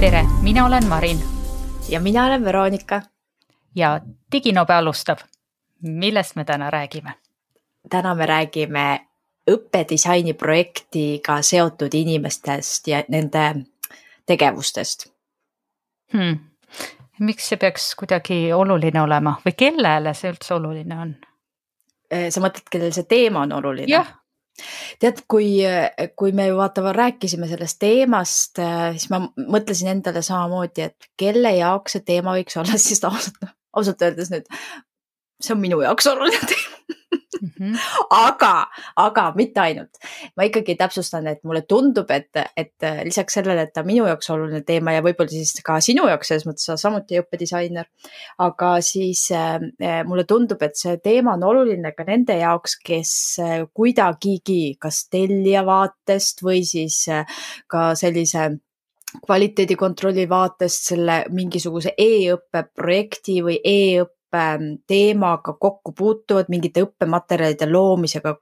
tere, mina olen Marin. ja mina olen Veronika. ja Diginobe alustab. millest me täna räägime? täna me räägime õppedisaini projektiga seotud inimestest ja nende tegevustest hmm.. miks see peaks kuidagi oluline olema või kellele see üldse oluline on? Sa mõtled, kellel see teema on oluline? tead, kui, kui me ju vaata rääkisime sellest teemast, siis ma mõtlesin endale samamoodi, et kelle jaoks see teema võiks olla, siis ausalt, ausalt öeldes nüüd, see on minu jaoks oluline teema mm. -hmm. aga, aga mitte ainult. ma ikkagi täpsustan, et mulle tundub, et, et lisaks sellele, et ta minu jaoks oluline teema ja võib-olla siis ka sinu jaoks selles mõttes, sa samuti õppedisainer. aga siis äh, mulle tundub, et see teema on oluline ka nende jaoks, kes äh, kuidagigi kas tellija vaatest või siis äh, ka sellise kvaliteedikontrolli vaatest selle mingisuguse e-õppe projekti või e-õppe teemaga kokku puutuvad, mingite õppematerjalide loomisega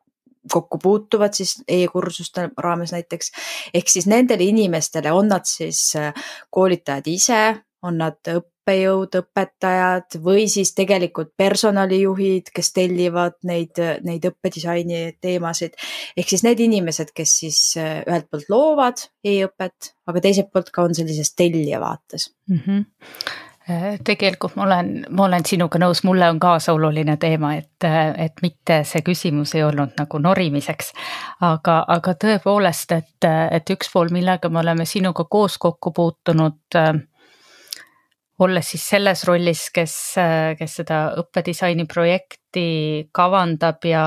kokku puutuvad siis e-kursuste raames näiteks. ehk siis nendele inimestele, on nad siis äh, koolitajad ise, on nad õppejõud, õpetajad või siis tegelikult personalijuhid, kes tellivad neid, neid õppedisaini teemasid. ehk siis need inimesed, kes siis äh, ühelt poolt loovad e-õpet, aga teiselt poolt ka on sellises tellija vaates mm. -hmm tegelikult ma olen, ma olen sinuga nõus, mulle on kaasa oluline teema, et, et mitte see küsimus ei olnud nagu norimiseks. aga, aga tõepoolest, et, et üks pool, millega me oleme sinuga koos kokku puutunud äh, olles siis selles rollis, kes, kes seda õppedisaini projekti kavandab ja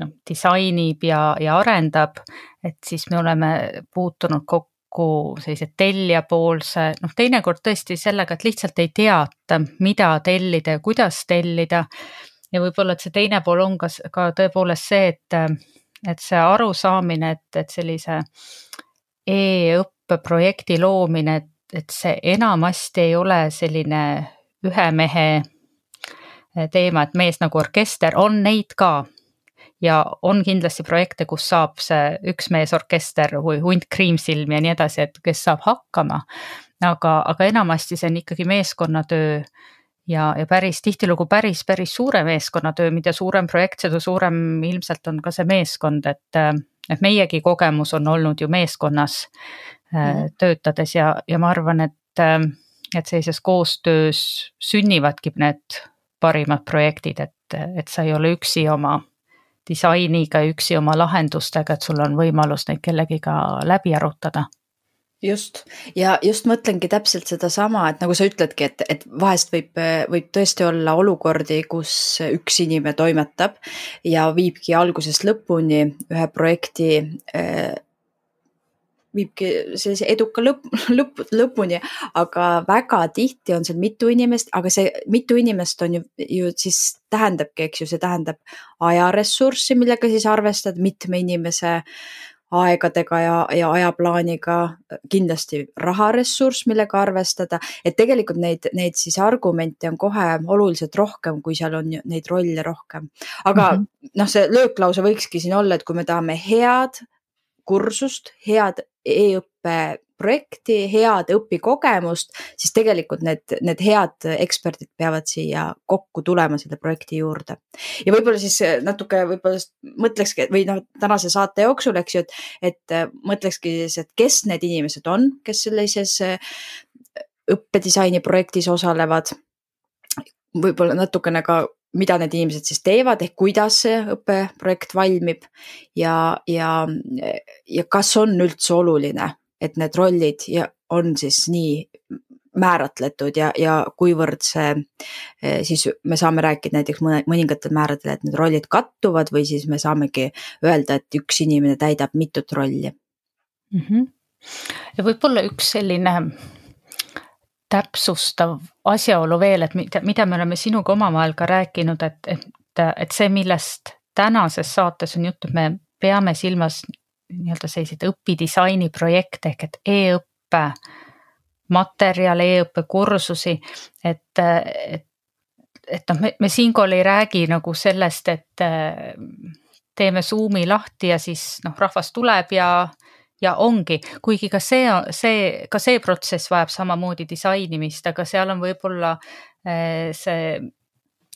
noh, disainib ja, ja arendab, et siis me oleme puutunud kokku kokku sellise tellijapoolse, noh teinekord tõesti sellega, et lihtsalt ei teata, mida tellida ja kuidas tellida. ja võib-olla, et see teine pool on ka, ka tõepoolest see, et, et see arusaamine, et, et sellise e-õppeprojekti loomine, et, et see enamasti ei ole selline ühe mehe teema, et mees nagu orkester, on neid ka ja on kindlasti projekte, kus saab see üksmeesorkester või hunt kriimsilmi ja nii edasi, et kes saab hakkama. aga, aga enamasti see on ikkagi meeskonnatöö ja, ja päris tihtilugu päris, päris suure meeskonnatöö, mida suurem projekt, seda suurem ilmselt on ka see meeskond, et, et meiegi kogemus on olnud ju meeskonnas mm. töötades ja, ja ma arvan, et, et sellises koostöös sünnivadki need parimad projektid, et, et sa ei ole üksi oma disainiga üksi oma lahendustega, et sul on võimalus neid kellegiga läbi arutada. Just. Ja just mõtlengi täpselt sedasama, et nagu sa ütledki, et, et vahest võib, võib tõesti olla olukordi, kus üks inimene toimetab ja viibki algusest lõpuni ühe projekti viibki sellise eduka lõpp, lõpp, lõpuni, aga väga tihti on seal mitu inimest, aga see mitu inimest on ju, ju siis tähendabki, eks ju, see tähendab ajaressurssi, millega siis arvestada mitme inimese aegadega ja, ja ajaplaaniga, kindlasti raharessurss, millega arvestada, et tegelikult neid, neid siis argumente on kohe oluliselt rohkem, kui seal on neid rolle rohkem. aga mm -hmm. noh, see lööklause võikski siin olla, et kui me tahame head kursust, head e-õppe projekti, head õpikogemust, siis tegelikult need, need head eksperdid peavad siia kokku tulema selle projekti juurde. ja võib-olla siis natuke võib-olla mõtlekski või noh, tänase saate jooksul, eks ju, et, et mõtlekski siis, et kes need inimesed on, kes sellises õppedisaini projektis osalevad. võib-olla natukene ka mida need inimesed siis teevad ehk kuidas see õppeprojekt valmib ja, ja, ja kas on üldse oluline, et need rollid ja on siis nii määratletud ja, ja kuivõrd see eh, siis me saame rääkida näiteks mõne, mõningatel määradel, et need rollid kattuvad või siis me saamegi öelda, et üks inimene täidab mitut rolli mm. -hmm. ja võib-olla üks selline täpsustav asjaolu veel, et mida, mida me oleme sinuga omavahel ka rääkinud, et, et, et see, millest tänases saates on juttu, me peame silmas nii-öelda selliseid õpidisaini projekte ehk et e-õppe materjale e, e-õppe kursusi, et, et, et noh, me, me siinkohal ei räägi nagu sellest, et teeme Zoomi lahti ja siis noh, rahvas tuleb ja, ja ongi, kuigi ka see, see, ka see protsess vajab samamoodi disainimist, aga seal on võib-olla eh, see,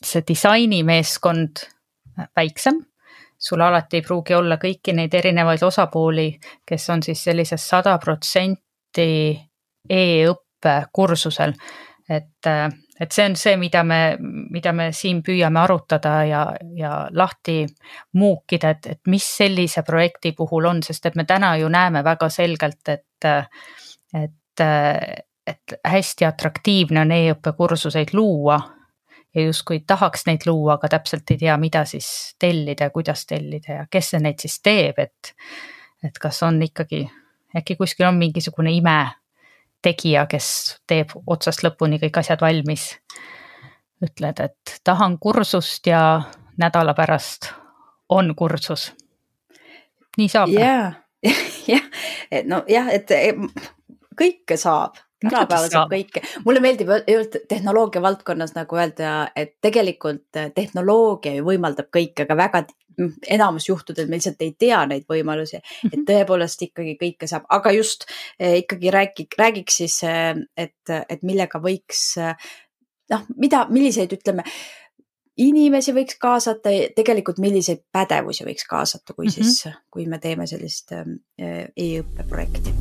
see disainimeeskond väiksem sul alati ei pruugi olla kõiki neid erinevaid osapooli, kes on siis sellises sada protsenti e-õppe kursusel. et, et see on see, mida me, mida me siin püüame arutada ja, ja lahti muukida, et, et mis sellise projekti puhul on, sest et me täna ju näeme väga selgelt, et, et, et hästi atraktiivne on e-õppe kursuseid luua ja justkui tahaks neid luua, aga täpselt ei tea, mida siis tellida ja kuidas tellida ja kes neid siis teeb, et, et kas on ikkagi, äkki kuskil on mingisugune imetegija, kes teeb otsast lõpuni kõik asjad valmis. ütled, et tahan kursust ja nädala pärast on kursus. nii saab. ja, jah, et nojah, et kõike saab tänapäeval saab kõike, mulle meeldib tehnoloogia valdkonnas nagu öelda, et tegelikult eh, tehnoloogia ju võimaldab kõike, aga väga enamus juhtudel me lihtsalt ei tea neid võimalusi, et mhm. tõepoolest ikkagi kõike saab, aga just eh, ikkagi räägi, räägiks siis, eh, et, et millega võiks noh, mida, milliseid, ütleme inimesi võiks kaasata, tegelikult milliseid pädevusi võiks kaasata, kui mm -hmm. siis, kui me teeme sellist e-õppe projekti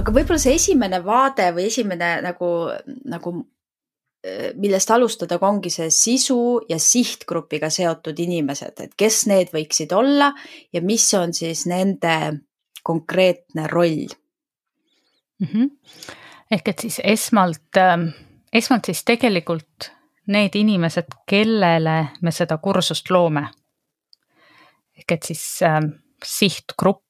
aga võib-olla see esimene vaade või esimene nagu, nagu millest alustada, ongi see sisu ja sihtgrupiga seotud inimesed, et kes need võiksid olla ja mis on siis nende konkreetne roll mm? -hmm. ehk et siis esmalt, ähm, esmalt siis tegelikult need inimesed, kellele me seda kursust loome. ehk et siis äh, sihtgrupp Äh,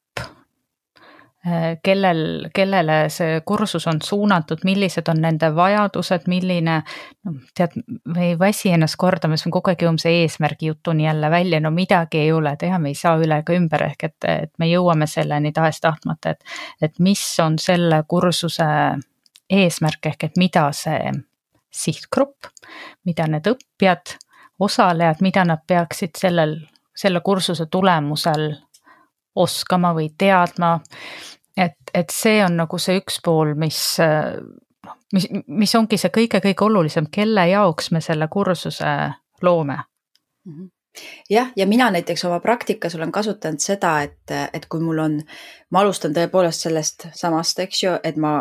kellel, kellele see kursus on suunatud, millised on nende vajadused, milline, noh, tead, me ei väsi ennast kordama, siis me kogu aeg jõuame see eesmärgi jutuni jälle välja, no midagi ei ole teha, me ei saa üle ega ümber, ehk et, et me jõuame selleni tahes-tahtmata, et, et mis on selle kursuse eesmärk, ehk et mida see sihtgrupp, mida need õppijad, osalejad, mida nad peaksid sellel, selle kursuse tulemusel oskama või teadma. et, et see on nagu see üks pool, mis, mis, mis ongi see kõige-kõige olulisem, kelle jaoks me selle kursuse loome mm. -hmm jah, ja mina näiteks oma praktikas olen kasutanud seda, et, et kui mul on, ma alustan tõepoolest sellest samast, eks ju, et ma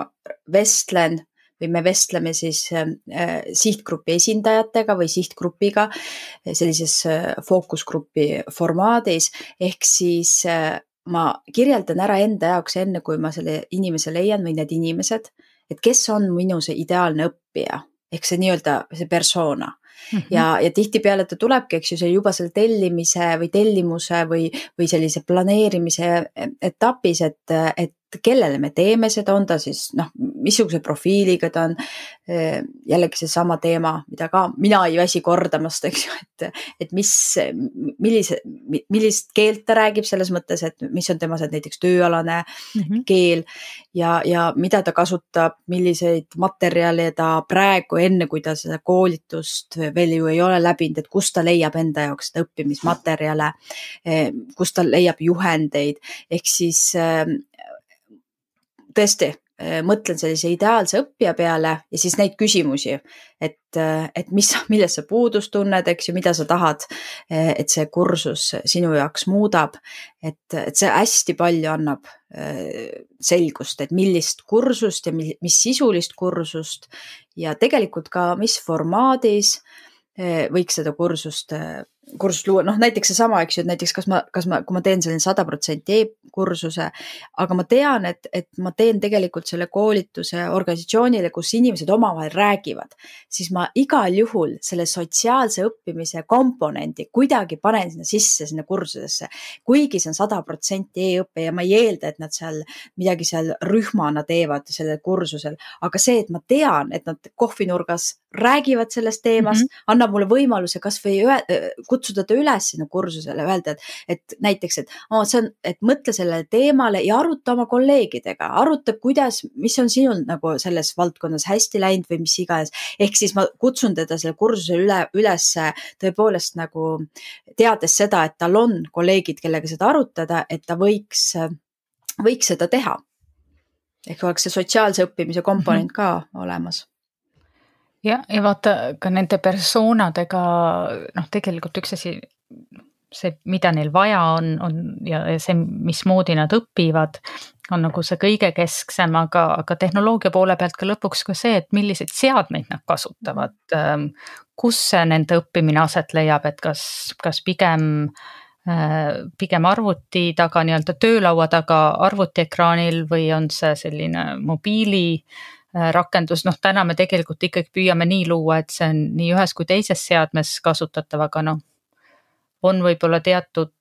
vestlen või me vestleme siis äh, sihtgrupi esindajatega või sihtgrupiga sellises äh, fookusgrupi formaadis, ehk siis äh, ma kirjeldan ära enda jaoks, enne kui ma selle inimese leian või need inimesed, et kes on minu see ideaalne õppija. Ehk see nii-öelda see persona. Mm -hmm. ja, ja tihtipeale ta tulebki, eks ju, see juba selle tellimise või tellimuse või, või sellise planeerimise etapis, et, et kellele me teeme seda, on ta siis noh, missuguse profiiliga ta on. jällegi seesama teema, mida ka mina ei väsi kordamast, eks ju, et, et mis, millise, millist keelt ta räägib selles mõttes, et mis on tema see näiteks tööalane mm -hmm. keel ja, ja mida ta kasutab, milliseid materjale ta praegu, enne kui ta seda koolitust veel ju ei ole läbinud, et kust ta leiab enda jaoks seda õppimismaterjale, kust ta leiab juhendeid, ehk siis tõesti äh, mõtlen sellise ideaalse õppija peale ja siis neid küsimusi, et, äh, et mis, millest sa puudust tunned, eks ju, mida sa tahad, äh, et see kursus sinu jaoks muudab. et, et see hästi palju annab selgust, et millist kursust ja mis, mis sisulist kursust ja tegelikult ka, mis formaadis võiks seda kursust kursust luua, noh näiteks seesama, eks ju, et näiteks kas ma, kas ma, kui ma teen selline sada protsenti e-kursuse, aga ma tean, et, et ma teen tegelikult selle koolituse organisatsioonile, kus inimesed omavahel räägivad, siis ma igal juhul selle sotsiaalse õppimise komponendi kuidagi panen sinna sisse, sinna kursusesse. kuigi see on sada protsenti e-õpe ja ma ei eelda, et nad seal midagi seal rühmana teevad sellel kursusel, aga see, et ma tean, et nad kohvinurgas räägivad sellest teemast mm, -hmm. annab mulle võimaluse kasvõi kutsuda ta üles sinna kursusele, öelda, et, et näiteks, et oh, see on, et mõtle sellele teemale ja aruta oma kolleegidega, aruta, kuidas, mis on sinul nagu selles valdkonnas hästi läinud või mis iganes. ehk siis ma kutsun teda selle kursusele üle, üles tõepoolest nagu teades seda, et tal on kolleegid, kellega seda arutada, et ta võiks, võiks seda teha. ehk oleks see sotsiaalse õppimise komponent mhm. ka olemas ja, ja vaata ka nende persoonadega, noh, tegelikult üks asi, see, mida neil vaja on, on ja, ja see, mismoodi nad õpivad, on nagu see kõige kesksem, aga, aga tehnoloogia poole pealt ka lõpuks ka see, et milliseid seadmeid nad kasutavad. Ähm, kus see nende õppimine aset leiab, et kas, kas pigem äh, pigem arvuti taga, nii-öelda töölaua taga arvutiekraanil või on see selline mobiili Äh, rakendus, noh täna me tegelikult ikkagi püüame nii luua, et see on nii ühes kui teises seadmes kasutatav, aga noh, on võib-olla teatud,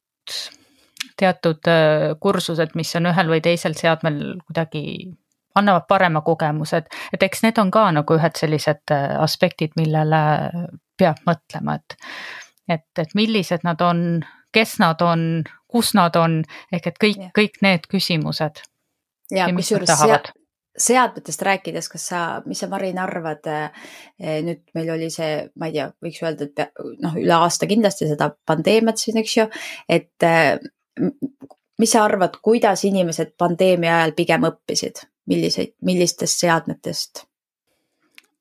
teatud äh, kursused, mis on ühel või teisel seadmel kuidagi annavad parema kogemuse, et, et eks need on ka nagu ühed sellised äh, aspektid, millele peab mõtlema, et et, et millised nad on, kes nad on, kus nad on, ehk et kõik, kõik need küsimused. ja, ja kusjuures sea, seadmetest rääkides, kas sa, mis sa, Marin, arvad, eh, nüüd meil oli see, ma ei tea, võiks öelda, et noh, üle aasta kindlasti seda pandeemiat siin, eks ju, et eh, mis sa arvad, kuidas inimesed pandeemia ajal pigem õppisid, milliseid, millistest seadmetest?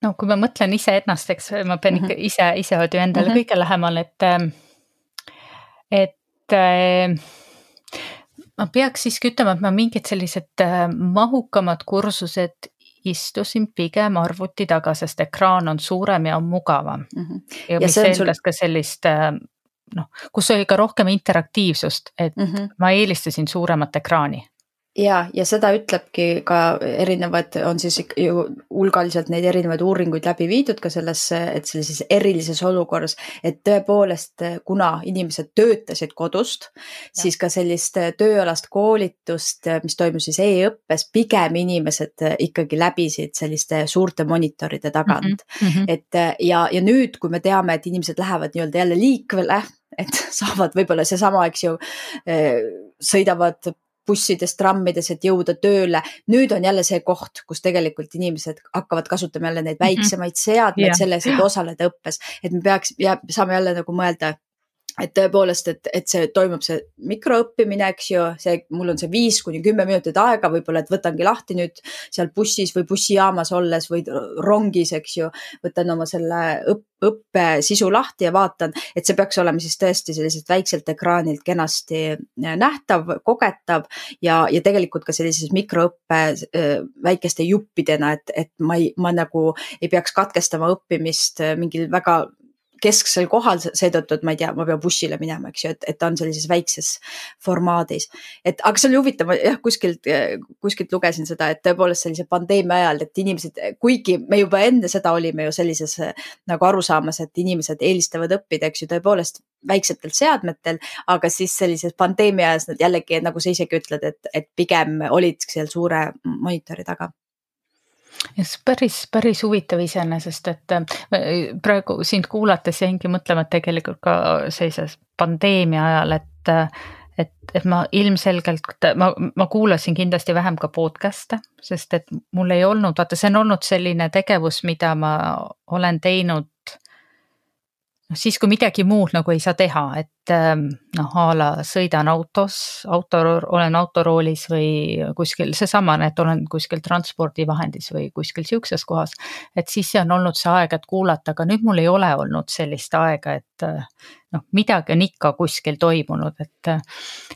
no kui ma mõtlen iseennast, eks ma pean ikka mm -hmm. ise, ise ju endale mm -hmm. kõige lähemal, et, et ma peaks siiski ütlema, et ma mingid sellised äh, mahukamad kursused istusin pigem arvuti taga, sest ekraan on suurem ja on mugavam mm. -hmm. ja, ja mis eeldas sul... ka sellist äh, noh, kus oli ka rohkem interaktiivsust, et mm -hmm. ma eelistasin suuremat ekraani ja, ja seda ütlebki ka erinevad, on siis ju hulgaliselt neid erinevaid uuringuid läbi viidud ka sellesse, et sellises erilises olukorras, et tõepoolest, kuna inimesed töötasid kodust, siis ka sellist tööalast koolitust, mis toimus siis e-õppes, pigem inimesed ikkagi läbisid selliste suurte monitoride tagant mm. -hmm. et ja, ja nüüd, kui me teame, et inimesed lähevad nii-öelda jälle liikvele, et saavad võib-olla seesama, eks ju, sõidavad bussides, trammides, et jõuda tööle. nüüd on jälle see koht, kus tegelikult inimesed hakkavad kasutama jälle neid mhm. väiksemaid seadmeid yeah. selleks, et osaleda õppes. et me peaks, saame jälle nagu mõelda et tõepoolest, et, et see toimub see mikroõppimine, eks ju, see, mul on see viis kuni kümme minutit aega, võib-olla, et võtangi lahti nüüd seal bussis või bussijaamas olles või rongis, eks ju. võtan oma selle õpp, õppe sisu lahti ja vaatan, et see peaks olema siis tõesti selliselt väikselt ekraanilt kenasti nähtav, kogetav ja, ja tegelikult ka sellises mikroõppe väikeste juppidena, et, et ma ei, ma nagu ei peaks katkestama õppimist mingil väga kesksel kohal seetõttu, et ma ei tea, ma pean bussile minema, eks ju, et, et ta on sellises väikses formaadis. et aga see oli huvitav, jah, kuskilt, kuskilt lugesin seda, et tõepoolest sellise pandeemia ajal, et inimesed, kuigi me juba enne seda olime ju sellises nagu arusaamas, et inimesed eelistavad õppida, eks ju, tõepoolest väiksetel seadmetel, aga siis sellises pandeemia ajas nad jällegi, nagu sa isegi ütled, et, et pigem olid seal suure monitori taga just päris, päris huvitav iseenesest, et äh, praegu sind kuulates jäingi mõtlema, et tegelikult ka sellises pandeemia ajal, et et, et ma ilmselgelt, ma, ma kuulasin kindlasti vähem ka podcast'e, sest et mul ei olnud, vaata, see on olnud selline tegevus, mida ma olen teinud noh, siis kui midagi muud nagu ei saa teha, et ähm, noh, a la sõidan autos, auto, olen autoroolis või kuskil seesama, et olen kuskil transpordivahendis või kuskil sihukeses kohas. et siis see on olnud see aeg, et kuulata, aga nüüd mul ei ole olnud sellist aega, et äh, noh, midagi on ikka kuskil toimunud, et,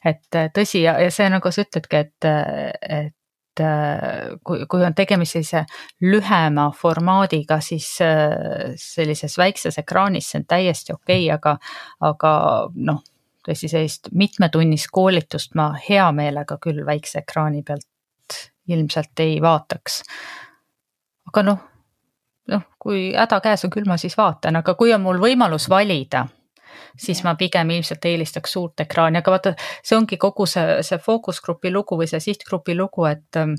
et tõsi ja, ja see nagu sa ütledki, et, et Äh, kui, kui on tegemist sellise lühema formaadiga, siis äh, sellises väikses ekraanis see on täiesti okei okay,, aga, aga noh, tõesti sellist mitmetunnist koolitust ma hea meelega küll väikse ekraani pealt ilmselt ei vaataks. aga noh, noh, kui häda käes on, küll ma siis vaatan, aga kui on mul võimalus valida siis ma pigem ilmselt eelistaks suurt ekraani, aga vaata, see ongi kogu see, see fookusgrupi lugu või see sihtgrupi lugu, et ähm,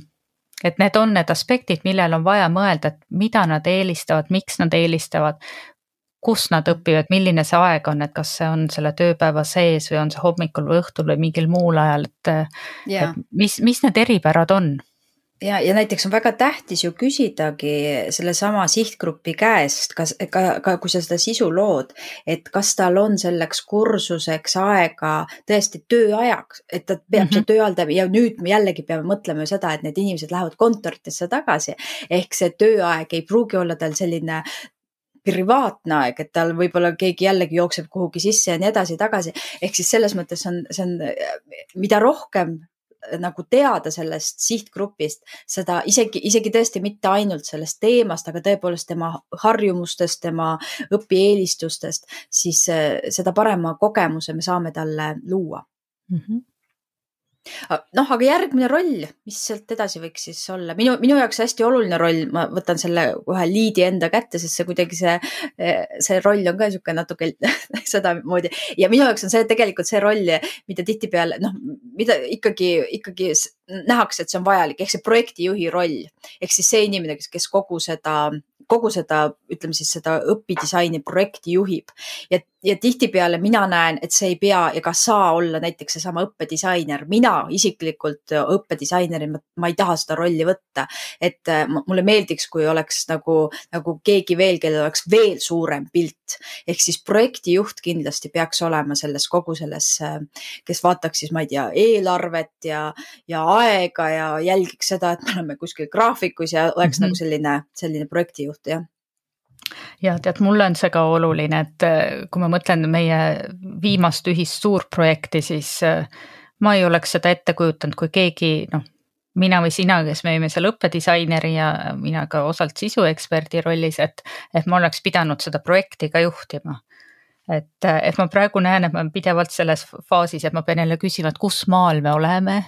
et need on need aspektid, millel on vaja mõelda, et mida nad eelistavad, miks nad eelistavad. kus nad õpivad, milline see aeg on, et kas see on selle tööpäeva sees või on see hommikul või õhtul või mingil muul ajal, et, et mis, mis need eripärad on? Ja, ja näiteks on väga tähtis ju küsidagi sellesama sihtgrupi käest, kas ka, ka kui sa seda sisu lood, et kas tal on selleks kursuseks aega tõesti tööajaks, et ta peab mm -hmm. seda töö all ja nüüd me jällegi peame mõtlema seda, et need inimesed lähevad kontoritesse tagasi. ehk see tööaeg ei pruugi olla tal selline privaatne aeg, et tal võib-olla keegi jällegi jookseb kuhugi sisse ja nii edasi-tagasi. ehk siis selles mõttes on, see on, mida rohkem nagu teada sellest sihtgrupist, seda isegi, isegi tõesti mitte ainult sellest teemast, aga tõepoolest tema harjumustest, tema õpieelistustest, siis äh, seda parema kogemuse me saame talle luua mm. -hmm noh, aga järgmine roll, mis sealt edasi võiks siis olla, minu, minu jaoks hästi oluline roll, ma võtan selle kohe liidi enda kätte, sest see kuidagi see, see roll on ka niisugune natuke sedamoodi. Ja minu jaoks on see tegelikult see roll, mida tihtipeale noh, mida ikkagi, ikkagi nähakse, et see on vajalik, ehk see projektijuhi roll. Ehk siis see inimene, kes, kes kogu seda kogu seda, ütleme siis seda õpidisaini projekti juhib. Ja, ja tihtipeale mina näen, et see ei pea ega saa olla näiteks seesama õppedisainer. mina isiklikult õppedisainerina, ma ei taha seda rolli võtta, et äh, mulle meeldiks, kui oleks nagu, nagu keegi veel, kellel oleks veel suurem pilt. ehk siis projektijuht kindlasti peaks olema selles kogu selles, äh, kes vaataks siis, ma ei tea, eelarvet ja, ja aega ja jälgiks seda, et me oleme kuskil graafikus ja oleks mm -hmm. nagu selline, selline projektijuht juht, jah ja tead, mulle on see ka oluline, et äh, kui ma mõtlen meie viimast ühist suurprojekti, siis äh, ma ei oleks seda ette kujutanud, kui keegi noh, mina või sina, kes me olime seal õppedisaineri ja mina ka osalt sisueksperdi rollis, et, et ma oleks pidanud seda projekti ka juhtima. et, et ma praegu näen, et ma olen pidevalt selles faasis, et ma pean jälle küsima, et kus maal me oleme,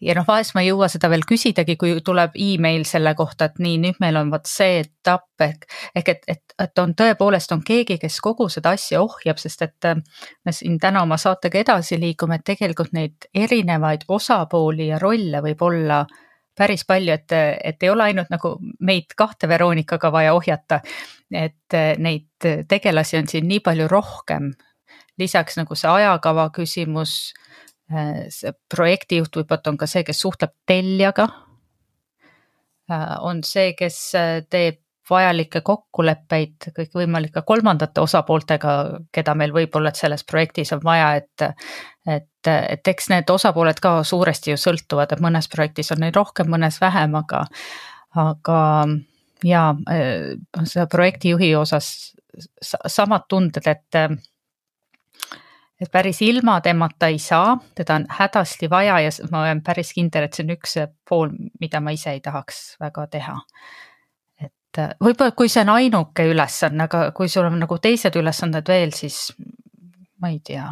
ja noh, vahest ma ei jõua seda veel küsidagi, kui tuleb email selle kohta, et nii, nüüd meil on vot see etapp ehk, ehk et, et, et on tõepoolest on keegi, kes kogu seda asja ohjab, sest et äh, me siin täna oma saatega edasi liigume, et tegelikult neid erinevaid osapooli ja rolle võib olla päris palju, et, et ei ole ainult nagu meid kahte Veronikaga vaja ohjata. et äh, neid tegelasi on siin nii palju rohkem. lisaks nagu see ajakava küsimus see projektijuht võib-olla on ka see, kes suhtleb tellijaga. Äh, on see, kes äh, teeb vajalikke kokkuleppeid kõikvõimalike kolmandate osapooltega, keda meil võib-olla selles projektis on vaja, et. et, et eks need osapooled ka suuresti ju sõltuvad, et mõnes projektis on neid rohkem, mõnes vähem, aga, aga ja seda projektijuhi osas samad tunded, et et päris ilma temata ei saa, teda on hädasti vaja ja ma olen päris kindel, et see on üks pool, mida ma ise ei tahaks väga teha. et äh, võib-olla, kui see on ainuke ülesanne, aga kui sul on nagu teised ülesanded veel, siis ma ei tea.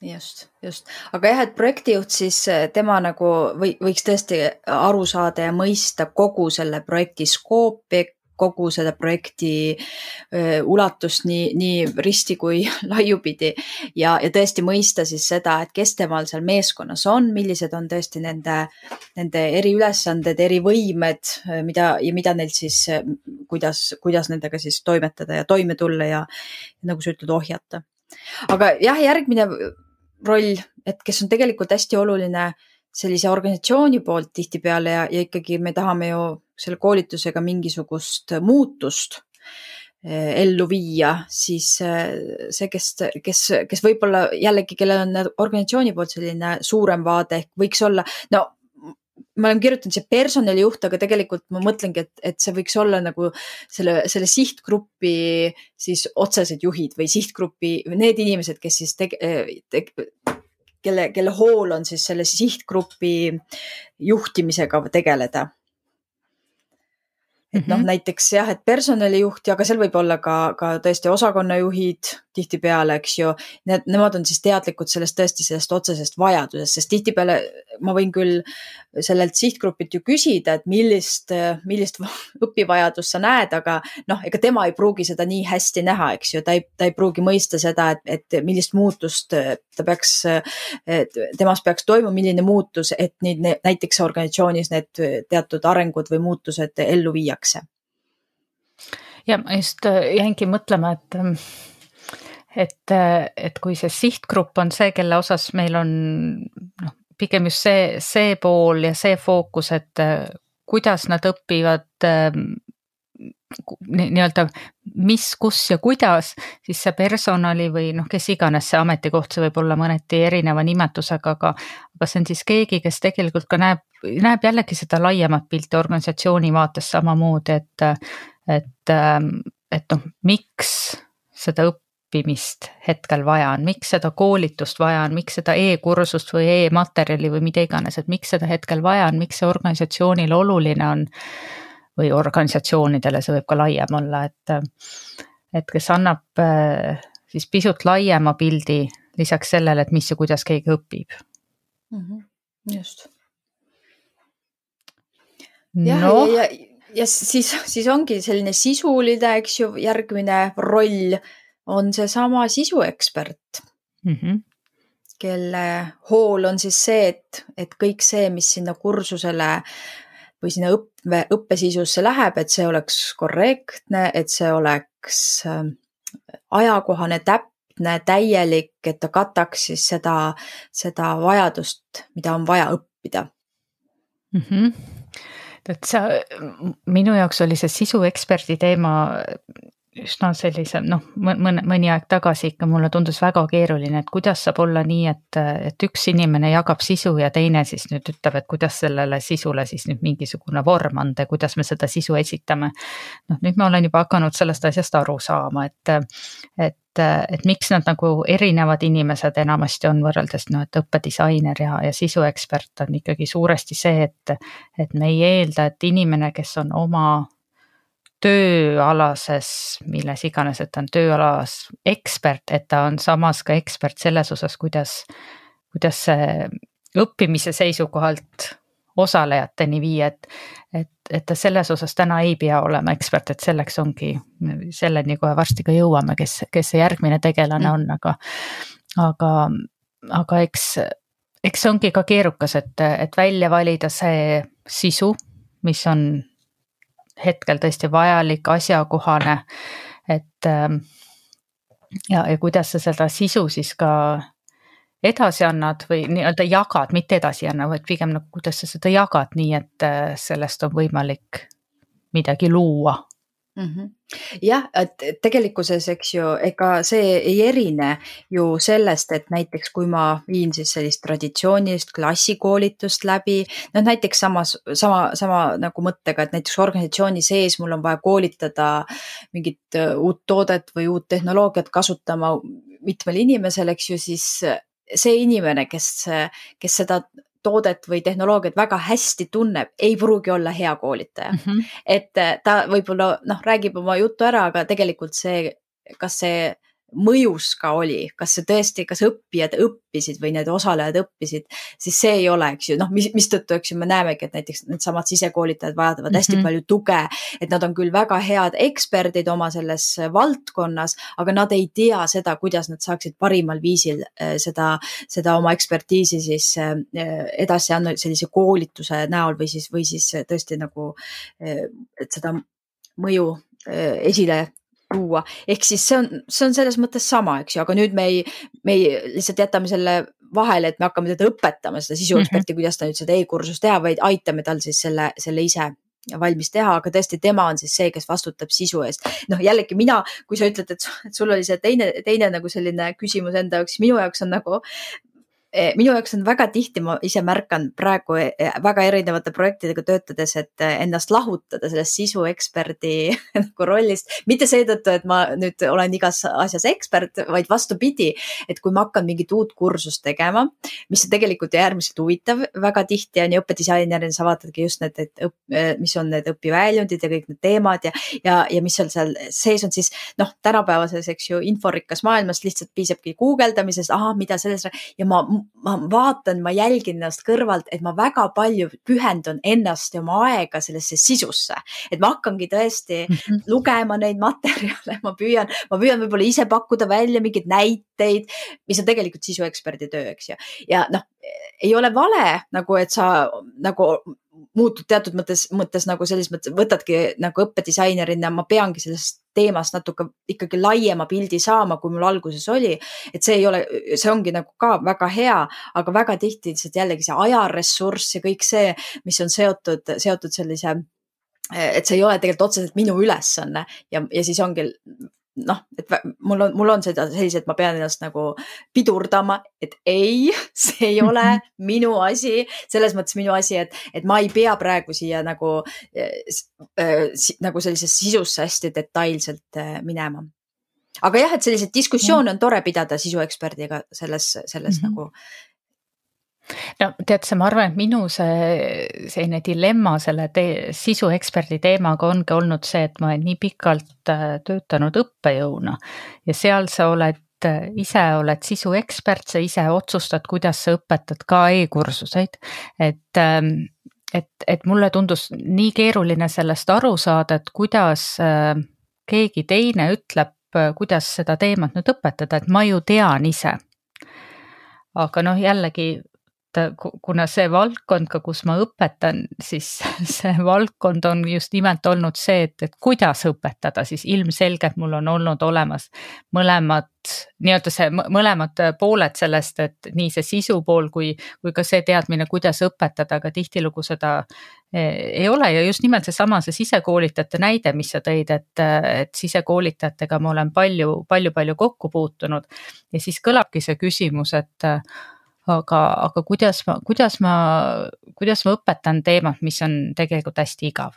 Just, just, aga jah, et projektijuht siis äh, tema nagu või võiks tõesti aru saada ja mõista kogu selle projekti skoopi, kogu seda projekti ulatust nii, nii risti kui laiupidi ja, ja tõesti mõista siis seda, et kes temal seal meeskonnas on, millised on tõesti nende, nende eriülesanded, erivõimed, mida ja mida neil siis, kuidas, kuidas nendega siis toimetada ja toime tulla ja nagu sa ütled, ohjata. aga jah, järgmine roll, et kes on tegelikult hästi oluline sellise organisatsiooni poolt tihtipeale ja, ja ikkagi me tahame ju selle koolitusega mingisugust muutust eh, ellu viia, siis eh, see, kes, kes, kes võib-olla jällegi, kellel on organisatsiooni poolt selline suurem vaade ehk võiks olla, no ma olen kirjutanud siia personalijuht, aga tegelikult ma mõtlengi, et, et see võiks olla nagu selle, selle sihtgrupi siis otsesed juhid või sihtgrupi, need inimesed, kes siis tege, te, kelle, kelle hool on siis selle sihtgrupi juhtimisega tegeleda et noh, mhm. näiteks jah, et personalijuht ja ka seal võib olla ka, ka tõesti osakonnajuhid tihtipeale, eks ju. Need, nemad on siis teadlikud sellest tõesti sellest otsesest vajadusest, sest tihtipeale ma võin küll sellelt sihtgrupilt ju küsida, et millist, millist õpivajadust sa näed, aga noh, ega tema ei pruugi seda nii hästi näha, eks ju, ta ei, ta ei pruugi mõista seda, et, et millist muutust ta peaks, temas peaks toimuma, milline muutus, et neid näiteks organisatsioonis need teatud arengud või muutused ellu viiakse ja ma just äh, jäingi mõtlema, et et, et kui see sihtgrupp on see, kelle osas meil on noh, pigem just see, see pool ja see fookus, et kuidas nad õpivad nii-öelda mis, kus ja kuidas, siis see personali või noh, kes iganes see ametikoht, see võib olla mõneti erineva nimetusega, aga aga see on siis keegi, kes tegelikult ka näeb, näeb jällegi seda laiemat pilti organisatsiooni vaates samamoodi, et et, et noh, miks seda õppimist hetkel vaja on, miks seda koolitust vaja on, miks seda e-kursust või e-materjali või mida iganes, et miks seda hetkel vaja on, miks see organisatsioonile oluline on või organisatsioonidele, see võib ka laiem olla, et, et kes annab siis pisut laiema pildi lisaks sellele, et mis ja kuidas keegi õpib mm. -hmm. just. jah no., ja, ja, ja siis, siis ongi selline sisuline, eks ju, järgmine roll on seesama sisuekspert mm. -hmm kelle hool on siis see, et, et kõik see, mis sinna kursusele või sinna õppe, õppesisusse läheb, et see oleks korrektne, et see oleks ähm, ajakohane, täpne, täielik, et ta kataks siis seda, seda vajadust, mida on vaja õppida mm. -hmm et sa, minu jaoks oli see sisueksperdi teema üsna sellise noh, mõne, mõni aeg tagasi ikka mulle tundus väga keeruline, et kuidas saab olla nii, et, et üks inimene jagab sisu ja teine siis nüüd ütleb, et kuidas sellele sisule siis nüüd mingisugune vorm anda ja kuidas me seda sisu esitame. noh, nüüd ma olen juba hakanud sellest asjast aru saama, et, et, et miks nad nagu erinevad inimesed enamasti on võrreldes noh, et õppedisainer ja, ja sisuekspert on ikkagi suuresti see, et, et me ei eelda, et inimene, kes on oma tööalases, milles iganes, et ta on tööalas ekspert, et ta on samas ka ekspert selles osas, kuidas, kuidas see õppimise seisukohalt osalejateni viia, et, et, et ta selles osas täna ei pea olema ekspert, et selleks ongi, selleni kohe varsti ka jõuame, kes, kes see järgmine tegelane mm. on, aga, aga, aga eks, eks see ongi ka keerukas, et, et välja valida see sisu, mis on hetkel tõesti vajalik, asjakohane. et ähm, ja, ja kuidas sa seda sisu siis ka edasi annad või nii-öelda jagad, mitte edasi ei anna, vaid pigem nagu kuidas sa seda jagad, nii et äh, sellest on võimalik midagi luua mm. -hmm. jah, et tegelikkuses, eks ju, ega see ei erine ju sellest, et näiteks kui ma viin siis sellist traditsioonilist klassikoolitust läbi, noh näiteks samas, sama, sama nagu mõttega, et näiteks organisatsiooni sees mul on vaja koolitada mingit äh, uut toodet või uut tehnoloogiat kasutama mitmel inimesel, eks ju, siis see inimene, kes, kes seda toodet või tehnoloogiat väga hästi tunneb, ei pruugi olla hea koolitaja mm. -hmm. et äh, ta võib-olla noh, räägib oma jutu ära, aga tegelikult see, kas see mõjus ka oli, kas see tõesti, kas õppijad õppisid või need osalejad õppisid, siis see ei ole, eks ju, noh, mis, mistõttu, eks ju, me näemegi, et näiteks needsamad sisekoolitajad vajavad mm -hmm. hästi mhm. palju tuge, et nad on küll väga head eksperdid oma selles valdkonnas, aga nad ei tea seda, kuidas nad saaksid parimal viisil äh, seda, seda oma ekspertiisi siis äh, edasi anda sellise koolituse näol või siis, või siis tõesti nagu, äh, et seda mõju esile tuua, ehk siis see on, see on selles mõttes sama, eks ju, aga nüüd me ei, me ei lihtsalt jätame selle vahele, et me hakkame teda õpetama, seda sisueksperti mm, -hmm. kuidas ta nüüd seda e-kursust teha, vaid aitame tal siis selle, selle ise valmis teha, aga tõesti, tema on siis see, kes vastutab sisu eest. noh, jällegi mina, kui sa ütled, et sul oli see teine, teine nagu selline küsimus enda jaoks, minu jaoks on nagu minu jaoks on väga tihti, ma ise märkan praegu eh, väga erinevate projektidega töötades, et eh, ennast lahutada sellest sisueksperdi nagu rollist. mitte seetõttu, et ma nüüd olen igas asjas ekspert, vaid vastupidi, et kui ma hakkan mingit uut kursust tegema, mis on tegelikult äärmiselt huvitav, väga tihti on ju õppedisainerina sa vaatadki just need, et õpp, mis on need õpiväljundid ja kõik need teemad ja, ja, ja mis seal seal sees on, siis noh, tänapäevases, eks ju, inforikkas maailmas lihtsalt piisabki guugeldamisest, ahah, mida selles ja ma ma vaatan, ma jälgin ennast kõrvalt, et ma väga palju pühendun ennast ja oma aega sellesse sisusse. et ma hakkangi tõesti mm -hmm. lugema neid materjale, ma püüan, ma püüan võib-olla ise pakkuda välja mingeid näiteid, mis on tegelikult sisueksperdi töö, eks ju. ja noh, ei ole vale nagu, et sa nagu muutud teatud mõttes, mõttes nagu selles mõttes, võtadki nagu õppedisainerina, ma peangi sellest teemast natuke ikkagi laiema pildi saama, kui mul alguses oli. et see ei ole, see ongi nagu ka väga hea, aga väga tihti lihtsalt jällegi see ajaressurss ja kõik see, mis on seotud, seotud sellise et see ei ole tegelikult otseselt minu ülesanne ja, ja siis ongi noh, et mul on, mul on seda sellised, ma pean ennast nagu pidurdama, et ei, see ei ole minu asi, selles mõttes minu asi, et, et ma ei pea praegu siia nagu äh,, nagu sellisesse sisusse hästi detailselt äh, minema. aga jah, et selliseid diskussioone on tore pidada sisueksperdiga selles, selles mm -hmm. nagu no tead sa, ma arvan, et minu see, selline dilemma selle te sisueksperdi teemaga ongi olnud see, et ma olen nii pikalt äh, töötanud õppejõuna. Ja seal sa oled äh, ise oled sisuekspert, sa ise otsustad, kuidas sa õpetad ka e-kursuseid, et ähm, et, et mulle tundus nii keeruline sellest aru saada, et kuidas äh, keegi teine ütleb, kuidas seda teemat nüüd õpetada, et ma ju tean ise. Aga noh, jällegi kuna see valdkond ka, kus ma õpetan, siis see valdkond on just nimelt olnud see, et, et kuidas õpetada, siis ilmselgelt mul on olnud olemas mõlemad, nii-öelda see mõlemad pooled sellest, et nii see sisu pool kui, kui ka see teadmine, kuidas õpetada, aga tihtilugu seda eh, ei ole. Ja just nimelt seesama, see sisekoolitajate näide, mis sa tõid, et, et sisekoolitajatega ma olen palju, palju, palju kokku puutunud. Ja siis kõlabki see küsimus, et aga, aga kuidas ma, kuidas ma, kuidas ma õpetan teemat, mis on tegelikult hästi igav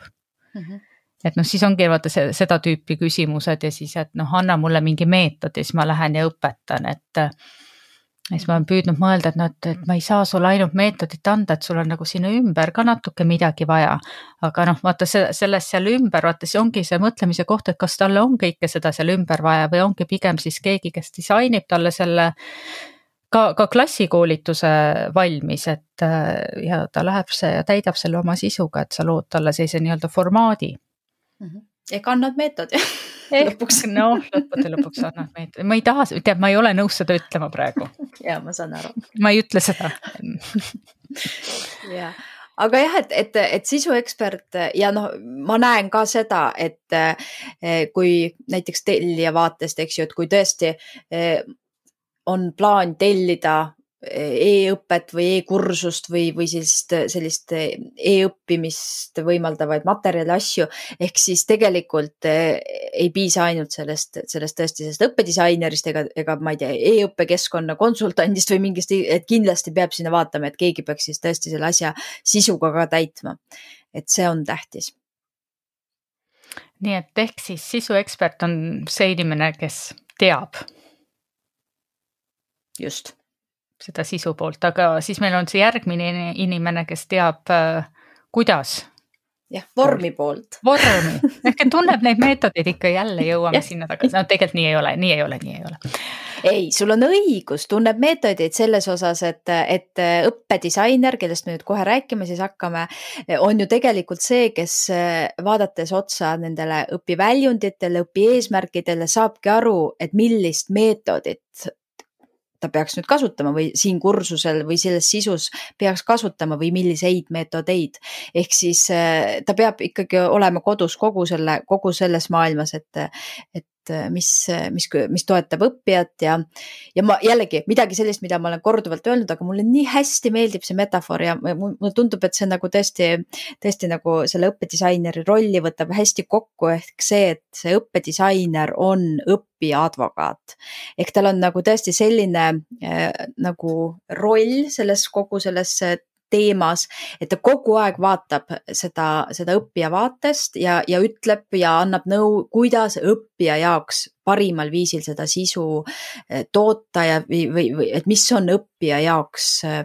mm. -hmm. et noh, siis ongi vaata see, seda tüüpi küsimused ja siis, et noh, anna mulle mingi meetod ja siis ma lähen ja õpetan, et ja siis ma olen püüdnud mõelda, et noh, et, et ma ei saa sulle ainult meetodit anda, et sul on nagu sinna ümber ka natuke midagi vaja. aga noh, vaata see, sellest seal ümber, vaata see ongi see mõtlemise koht, et kas talle on kõike seda seal ümber vaja või ongi pigem siis keegi, kes disainib talle selle ka, ka klassikoolituse valmis, et äh, ja ta läheb see ja täidab selle oma sisuga, et sa lood talle sellise nii-öelda formaadi mm. -hmm. ehk annad meetodi lõpuks. noh, lõppude lõpuks annad meetodi, ma ei taha, tead, ma ei ole nõus seda ütlema praegu. ja ma saan aru. ma ei ütle seda jah aga jah, et, et, et sisuekspert ja noh, ma näen ka seda, et eh, kui näiteks tellija vaatest, eks ju, et kui tõesti eh, on plaan tellida eh, e-õpet või e-kursust või, või sellist, sellist e-õppimist võimaldavaid materjale, asju. ehk siis tegelikult eh, ei piisa ainult sellest, sellest tõesti sellest õppedisainerist ega, ega ma ei tea e, e-õppekeskkonna konsultandist või mingist, et kindlasti peab sinna vaatama, et keegi peaks siis tõesti selle asja sisuga ka täitma. et see on tähtis nii et ehk siis sisuekspert on see inimene, kes teab just. seda sisu poolt, aga siis meil on see järgmine inimene, kes teab, äh, kuidas jah, vormi poolt. vormi, ehk tunneb neid meetodeid ikka jälle jõuame sinna tagasi, no tegelikult nii ei ole, nii ei ole, nii ei ole. ei, sul on õigus, tunneb meetodeid selles osas, et, et õppedisainer, kellest me nüüd kohe rääkima siis hakkame, on ju tegelikult see, kes vaadates otsa nendele õpiväljunditele, õpieesmärkidele, saabki aru, et millist meetodit ta peaks nüüd kasutama või siin kursusel või selles sisus peaks kasutama või milliseid meetodeid. ehk siis äh, ta peab ikkagi olema kodus kogu selle, kogu selles maailmas, et, et et mis, mis, mis toetab õppijat ja, ja ma jällegi midagi sellist, mida ma olen korduvalt öelnud, aga mulle nii hästi meeldib see metafoor ja mulle tundub, et see nagu tõesti, tõesti nagu selle õppedisaineri rolli võtab hästi kokku ehk see, et see õppedisainer on õppija advokaat. ehk tal on nagu tõesti selline äh, nagu roll selles kogu selles teemas, et ta kogu aeg vaatab seda, seda õppija vaatest ja, ja ütleb ja annab nõu, kuidas õppija jaoks parimal viisil seda sisu eh, toota ja, või, või, või et mis on õppija jaoks eh,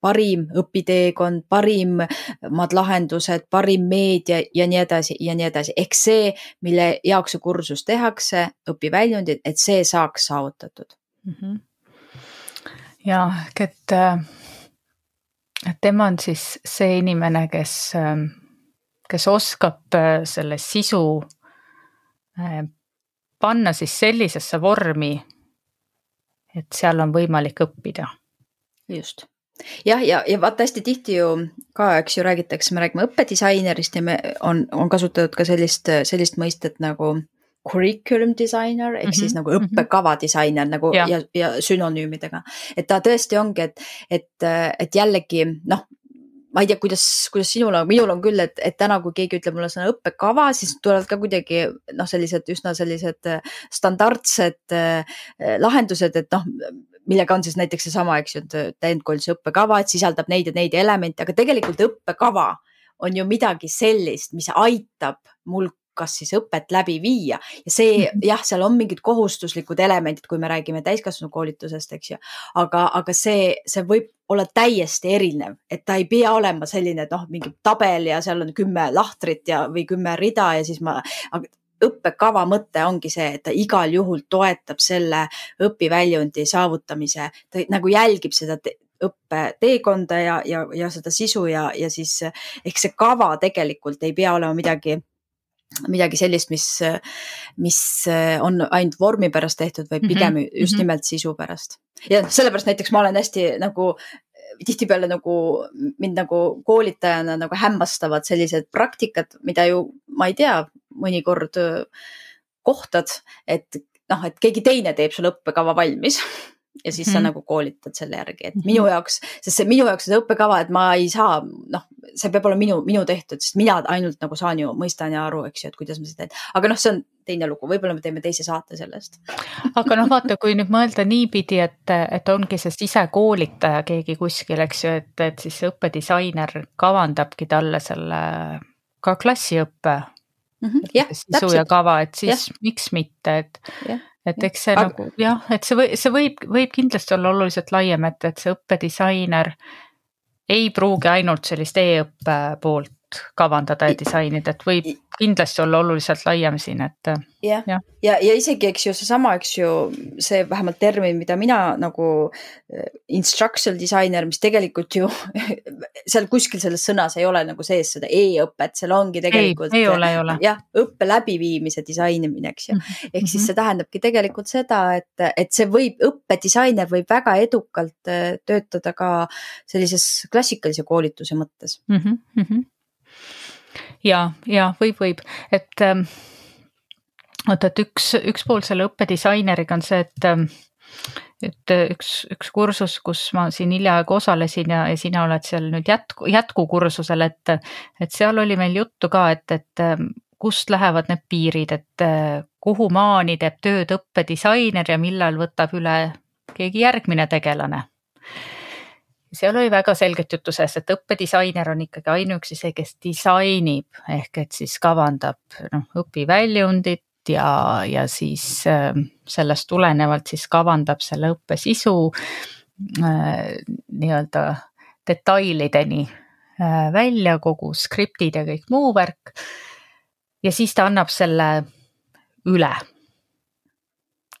parim õpiteekond, parimad lahendused, parim meedia ja nii edasi ja nii edasi. ehk see, mille jaoks see kursus tehakse, õpiväljundid, et see saaks saavutatud mm. -hmm. ja, et äh, tema on siis see inimene, kes, ähm, kes oskab äh, selle sisu äh, panna siis sellisesse vormi, et seal on võimalik õppida. just jah, ja, ja vaata hästi tihti ju ka, eks ju räägitakse, me räägime õppedisainerist ja me on, on kasutatud ka sellist, sellist mõistet nagu curriculum designer ehk mm -hmm. siis nagu mhm. õppekava disainer nagu ja, ja, ja sünonüümidega. et ta tõesti ongi, et, et, et jällegi noh, ma ei tea, kuidas, kuidas sinul on, minul on küll, et, et täna, kui keegi ütleb mulle sõna õppekava, siis tulevad ka kuidagi noh, sellised üsna sellised äh, standardsed äh, lahendused, et noh, millega on siis näiteks seesama, eks ju, et täiendkoolituse õppekava, et sisaldab neid ja neid elemente, aga tegelikult õppekava on ju midagi sellist, mis aitab mul kas siis õpet läbi viia ja see -hmm. jah, seal on mingid kohustuslikud elemendid, kui me räägime täiskasvanukoolitusest, eks ju. aga, aga see, see võib olla täiesti erinev, et ta ei pea olema selline, et noh, mingi tabel ja seal on kümme lahtrit ja, või kümme rida ja siis ma, õppekava mõte ongi see, et ta igal juhul toetab selle õpiväljundi saavutamise, ta nagu jälgib seda te õppeteekonda ja, ja, ja seda sisu ja, ja siis ehk see kava tegelikult ei pea olema midagi midagi sellist, mis, mis on ainult vormi pärast tehtud, vaid mhm, pigem mm -hmm. just nimelt sisu pärast. ja sellepärast näiteks ma olen hästi nagu tihtipeale nagu mind nagu koolitajana nagu hämmastavad sellised praktikad, mida ju ma ei tea, mõnikord kohtad, et noh, et keegi teine teeb sulle õppekava valmis ja siis mm -hmm. sa mhm. nagu koolitad selle järgi, et minu jaoks, sest see minu jaoks see õppekava, et ma ei saa, noh, see peab olema minu, minu tehtud, sest mina ainult nagu saan ju, mõistan ja aru, eks ju, et kuidas ma seda teen. aga noh, see on teine lugu, võib-olla me teeme teise saate sellest aga noh, vaata, kui nüüd mõelda niipidi, et, et ongi see sisekoolitaja keegi kuskil, eks ju, et, et siis õppedisainer kavandabki talle selle ka klassiõppe mm -hmm, jah, sisu ja kava, et siis ja. miks mitte, et ja et eks see Aga... nagu jah, et see või, see võib, võib kindlasti olla oluliselt laiem, et, et see õppedisainer ei pruugi ainult sellist e-õppe poolt kavandada ja disainida, et võib kindlasti olla oluliselt laiem siin, et. jah, ja, ja, ja isegi, eks ju, seesama, eks ju, see vähemalt termin, mida mina nagu äh, instructional disainer, mis tegelikult ju seal kuskil selles sõnas ei ole nagu sees seda e-õpet, seal ongi tegelikult. ei ole, ei ole. jah, õppe läbiviimise disainimine, eks ju. Mhm, ehk siis mhm. see tähendabki tegelikult seda, et, et see võib, õppedisainer võib väga edukalt äh, töötada ka sellises klassikalise koolituse mõttes mm. -hmm ja, ja võib, võib, et ähm, vaata, et üks, üks pool selle õppedisaineriga on see, et ähm, et üks, üks kursus, kus ma siin hiljaaegu osalesin ja, ja sina oled seal nüüd jätku, jätkukursusel, et, et seal oli meil juttu ka, et, et ähm, kust lähevad need piirid, et äh, kuhu maani teeb tööd õppedisainer ja millal võtab üle keegi järgmine tegelane seal oli väga selget juttu sellest, et õppedisainer on ikkagi ainuüksi see, kes disainib ehk et siis kavandab noh, õpiväljundit ja, ja siis äh, sellest tulenevalt siis kavandab selle õppe sisu äh, nii-öelda detailideni äh, välja, kogu skriptid ja kõik muu värk. ja siis ta annab selle üle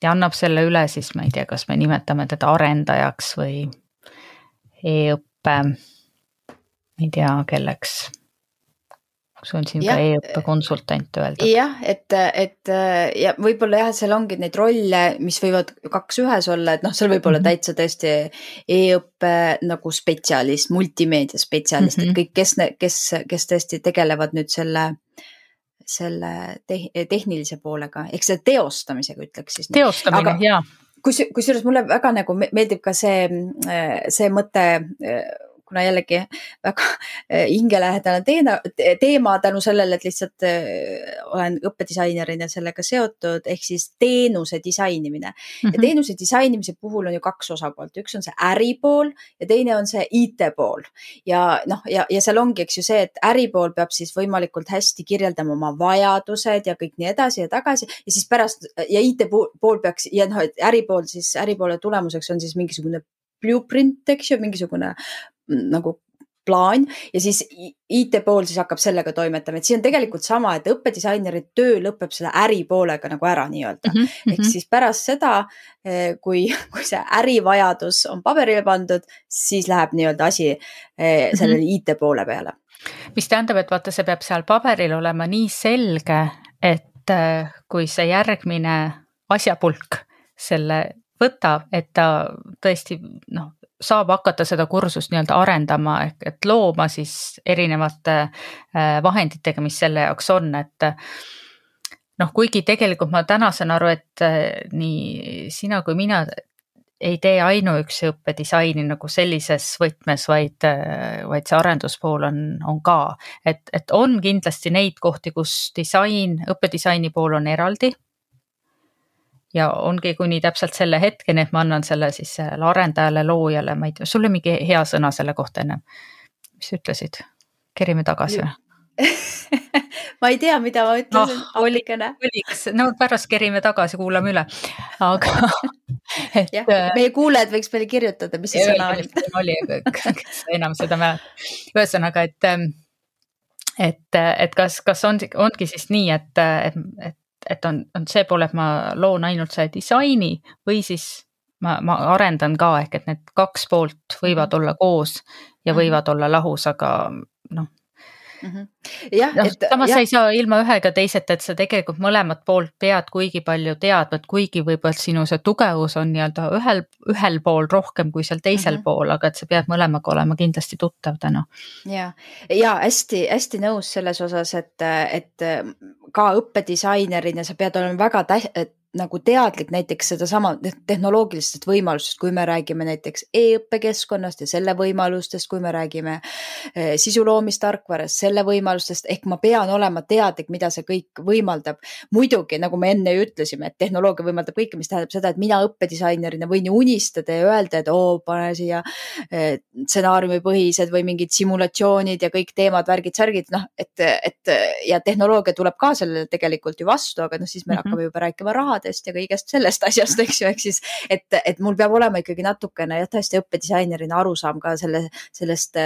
ja annab selle üle siis, ma ei tea, kas me nimetame teda arendajaks või e-õppe, ma ei tea, kelleks kas on siin ja, ka e-õppe konsultant öeldud? jah, et, et ja võib-olla jah, seal ongi neid rolle, mis võivad kaks ühes olla, et noh, seal võib olla mm -hmm. täitsa tõesti e-õppe nagu spetsialist, multimeedia spetsialist mm, -hmm. et mhm. kõik, kes, kes, kes tõesti tegelevad nüüd selle selle te tehnilise poolega ehk selle teostamisega ütleks siis. teostamine, jaa kus, kusjuures mulle väga nagu meeldib ka see, see mõte kuna jällegi väga äh, hingelähedane teema, teema tänu sellele, et lihtsalt äh, olen õppedisainerina sellega seotud, ehk siis teenuse disainimine mm. -hmm. ja mhm. teenuse disainimise puhul on ju kaks osapoolt, üks on see äripool ja teine on see IT-pool. ja noh, ja, ja seal ongi, eks ju see, et äripool peab siis võimalikult hästi kirjeldama oma vajadused ja kõik nii edasi ja tagasi ja siis pärast ja IT-pool peaks ja noh, et äripool siis, äripoole tulemuseks on siis mingisugune blueprint, eks ju, mingisugune nagu plaan ja siis IT pool siis hakkab sellega toimetama, et siin on tegelikult sama, et õppedisaineri töö lõpeb selle äripoolega nagu ära nii-öelda mm. -hmm. ehk siis pärast seda, eh, kui, kui see ärivajadus on paberile pandud, siis läheb nii-öelda asi eh, sellele mm -hmm. IT poole peale. mis tähendab, et vaata, see peab seal paberil olema nii selge, et eh, kui see järgmine asjapulk selle võtab, et ta tõesti noh, saab hakata seda kursust nii-öelda arendama ehk et looma siis erinevate äh, vahenditega, mis selle jaoks on, et noh, kuigi tegelikult ma täna saan aru, et äh, nii sina kui mina ei tee ainuüksi õppedisaini nagu sellises võtmes, vaid, äh, vaid see arenduspool on, on ka, et, et on kindlasti neid kohti, kus disain, õppedisaini pool on eraldi ja ongi kuni täpselt selle hetkeni, et ma annan selle siis sellele arendajale, loojale, ma ei tea, sul oli mingi hea sõna selle kohta ennem. mis sa ütlesid? kerime tagasi või? ma ei tea, mida ma ütlesin no,. oli, oliks, no pärast kerime tagasi, kuulame üle, aga et. jah, äh, meie kuulajad võiks meile kirjutada, mis see sõna oli. oli, kes enam seda mäletab. ühesõnaga, et, ähm, et, et kas, kas on, ongi siis nii, et, et, et et on, on see pool, et ma loon ainult selle disaini või siis ma, ma arendan ka, ehk et need kaks poolt võivad olla koos ja mhm. võivad olla lahus, aga noh mm. -hmm. jah no,, et. samas ja. sa ei saa ilma ühega teiseta, et sa tegelikult mõlemat poolt pead kuigi palju teadma, et kuigi võib-olla sinu see tugevus on nii-öelda ühel, ühel pool rohkem kui seal teisel mm -hmm. pool, aga et sa pead mõlemaga olema kindlasti tuttav täna. ja, ja hästi-hästi nõus selles osas, et, et ka õppedisainerina sa pead olema väga tä-, nagu teadlik näiteks sedasama tehnoloogilistest võimalustest, kui me räägime näiteks e-õppekeskkonnast ja selle võimalustest, kui me räägime eh, sisu loomistarkvarast, selle võimalustest, ehk ma pean olema teadlik, mida see kõik võimaldab. muidugi, nagu me enne ju ütlesime, et tehnoloogia võimaldab kõike, mis tähendab seda, et mina õppedisainerina võin ju unistada ja öelda, et oo, pane siia eh, stsenaariumipõhised või mingid simulatsioonid ja kõik teemad, värgid, särgid, noh, et, et ja tehnoloogia tuleb ka sellele tegelikult ju vastu, aga noh, siis me mm -hmm. hakkame juba rääkima raha rahadest ja kõigest sellest asjast, eks ju, ehk siis, et, et mul peab olema ikkagi natukene jah, tõesti õppedisainerina arusaam ka selle, sellest,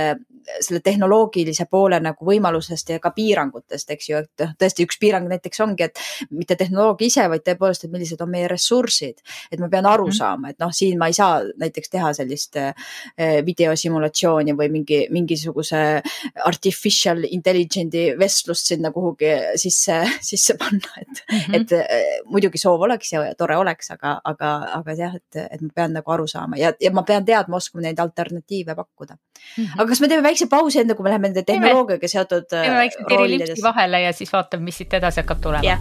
selle tehnoloogilise poole nagu võimalusest ja ka piirangutest, eks ju, et noh, tõesti üks piirang näiteks ongi, et mitte tehnoloogia ise, vaid tõepoolest, et millised on meie ressursid. et ma pean aru -hmm. saama, et noh, siin ma ei saa näiteks teha sellist eh, videosimulatsiooni või mingi, mingisuguse artificial intelligence'i vestlust sinna kuhugi sisse, sisse panna, et mm, -hmm. et muidugi soov oleks ja tore oleks, aga, aga, aga jah, et, et ma pean nagu aru saama ja, ja ma pean teadma, oskama neid alternatiive pakkuda mm. -hmm. aga kas me teeme väikse pausi, enne kui me läheme nende tehnoloogiaga seotud. teeme väikse tirilipsi vahele ja siis vaatame, mis siit edasi hakkab tulema yeah..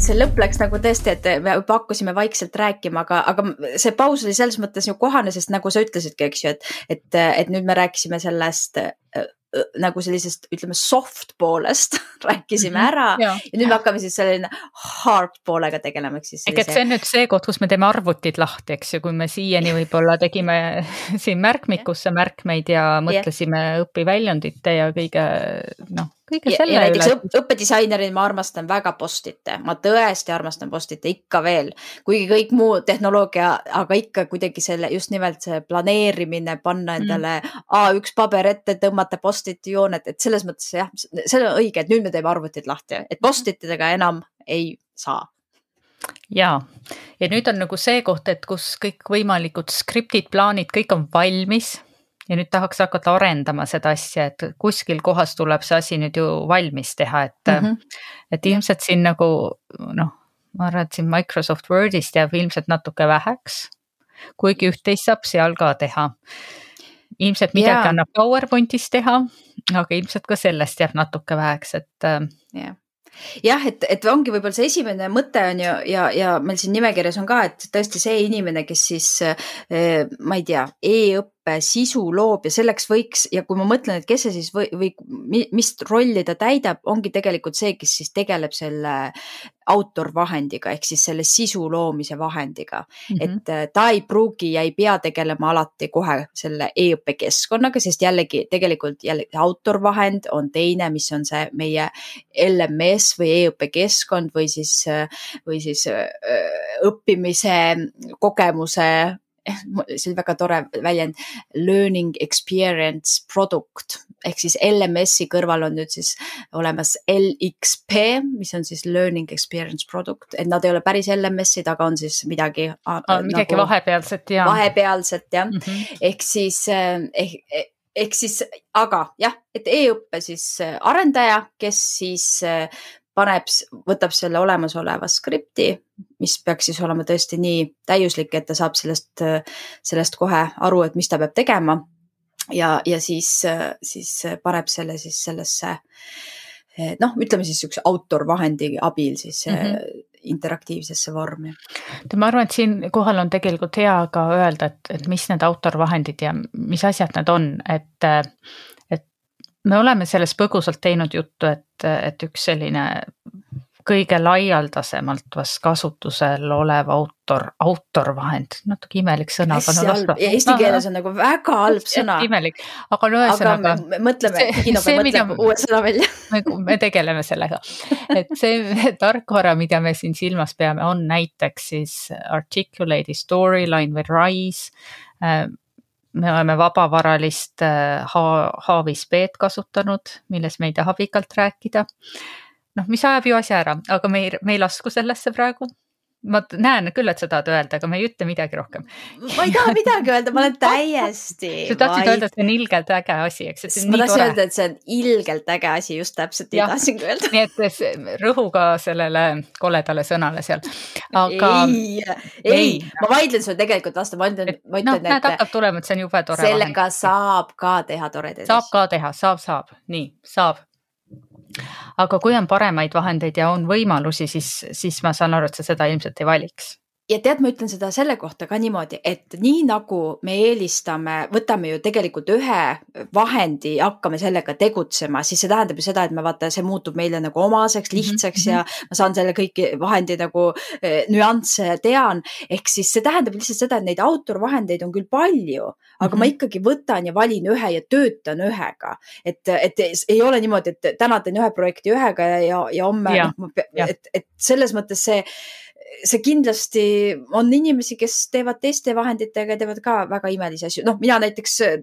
see lõpp läks nagu tõesti, et me juba hakkasime vaikselt rääkima, aga, aga see paus oli selles mõttes ju kohane, sest nagu sa ütlesidki, eks ju, et, et, et nüüd me rääkisime sellest nagu sellisest, ütleme soft poolest rääkisime mm -hmm, ära. Ja, ja nüüd me hakkame siis selline hard poolega tegelema, ehk siis. ehk et see on nüüd see koht, kus me teeme arvutid lahti, eks ju, kui me siiani võib-olla tegime siin märkmikusse märkmeid ja mõtlesime õpiväljundite ja kõige noh kõige selle ja, ja näiteks üle. õppedisainerina ma armastan väga Post-it'e, ma tõesti armastan Post-it'e ikka veel, kuigi kõik muu tehnoloogia, aga ikka kuidagi selle just nimelt see planeerimine, panna mm. endale mm. A1 paber ette, tõmmata Post-it'i jooned, et selles mõttes jah, see on õige, et nüüd me teeme arvutid lahti, et Post-it'idega enam ei saa ja, ja nüüd on nagu see koht, et kus kõikvõimalikud skriptid, plaanid, kõik on valmis ja nüüd tahaks hakata arendama seda asja, et kuskil kohas tuleb see asi nüüd ju valmis teha, et mm, -hmm. et ilmselt siin nagu noh, ma arvan, et siin Microsoft Wordist jääb ilmselt natuke väheks. kuigi üht-teist saab seal ka teha. ilmselt midagi yeah. annab PowerPointis teha, aga ilmselt ka sellest jääb natuke väheks, et äh, yeah jah, et, et ongi võib-olla see esimene mõte on ju ja, ja meil siin nimekirjas on ka, et tõesti see inimene, kes siis eh, ma ei tea e, e-õppe sisu loob ja selleks võiks ja kui ma mõtlen, et kes see siis või, või mis rolli ta täidab, ongi tegelikult see, kes siis tegeleb selle autorvahendiga ehk siis selle sisu loomise vahendiga mm. -hmm. et äh, ta ei pruugi ja ei pea tegelema alati kohe selle e-õppekeskkonnaga, sest jällegi tegelikult jälle autorvahend on teine, mis on see meie LMS või e-õppekeskkond või siis, äh, või siis äh, õppimise kogemuse see oli väga tore väljend, learning experience product ehk siis LMS-i kõrval on nüüd siis olemas LXP, mis on siis learning experience product, et nad ei ole päris LMS-id, aga on siis midagi ah,. midagi nagu, vahepealset ja. vahepealset jah mm -hmm., ehk siis eh, ehk ehk siis, aga jah, et e-õppe siis äh, arendaja, kes siis paneb, võtab selle olemasoleva skripti, mis peaks siis olema tõesti nii täiuslik, et ta saab sellest, sellest kohe aru, et mis ta peab tegema. ja, ja siis, siis paneb selle siis sellesse noh, ütleme siis niisuguse autorvahendi abil siis mm -hmm. interaktiivsesse vormi. ma arvan, et siinkohal on tegelikult hea ka öelda, et, et mis need autorvahendid ja mis asjad need on, et me oleme sellest põgusalt teinud juttu, et, et üks selline kõige laialdasemalt vast kasutusel olev autor, autorvahend, natuke imelik sõna. ja eesti keeles on nagu väga halb sõna. imelik, aga no ühesõnaga. mõtleme, Diginobe mõtleb uue sõna välja me, me tegeleme sellega, et see tarkvara, mida me siin silmas peame, on näiteks siis articulated storyline või RISE me oleme vabavaralist äh, ha-, Haavis-B-d kasutanud, milles me ei taha pikalt rääkida. noh, mis ajab ju asja ära, aga me ei, me ei lasku sellesse praegu ma näen küll, et sa tahad öelda, aga me ei ütle midagi rohkem. ma ei taha midagi öelda, ma olen täiesti. sa tahtsid öelda, et see on ilgelt äge asi, eks. ma tahtsin öelda, et see on ilgelt äge asi, just täpselt nii tahtsingi öelda. nii et rõhu ka sellele koledale sõnale seal. aga. ei, ei, ma vaidlen sulle tegelikult vastu, ma ütlen, ma ütlen no,, et. näed, hakkab tulema, et see on jube tore. sellega vahend. saab ka teha toredaid asju. saab ka teha, saab, saab, nii, saab aga kui on paremaid vahendeid ja on võimalusi, siis, siis ma saan aru, et sa seda ilmselt ei valiks ja tead, ma ütlen seda selle kohta ka niimoodi, et nii nagu me eelistame, võtame ju tegelikult ühe vahendi ja hakkame sellega tegutsema, siis see tähendab ju seda, et me vaata, see muutub meile nagu omaseks, mhm, lihtsaks -hmm. ja ma saan selle kõiki vahendi nagu eh, nüansse tean. ehk siis see tähendab lihtsalt seda, et neid autorvahendeid on küll palju, aga mm -hmm. ma mhm. ikkagi võtan ja valin ühe ja töötan ühega. et, et ei ole niimoodi, et täna teen ühe projekti ühega ja, ja, ja homme, noh, et, et selles mõttes see see kindlasti on inimesi, kes teevad teiste vahenditega teevad ka väga imelisi asju. noh, mina näiteks äh,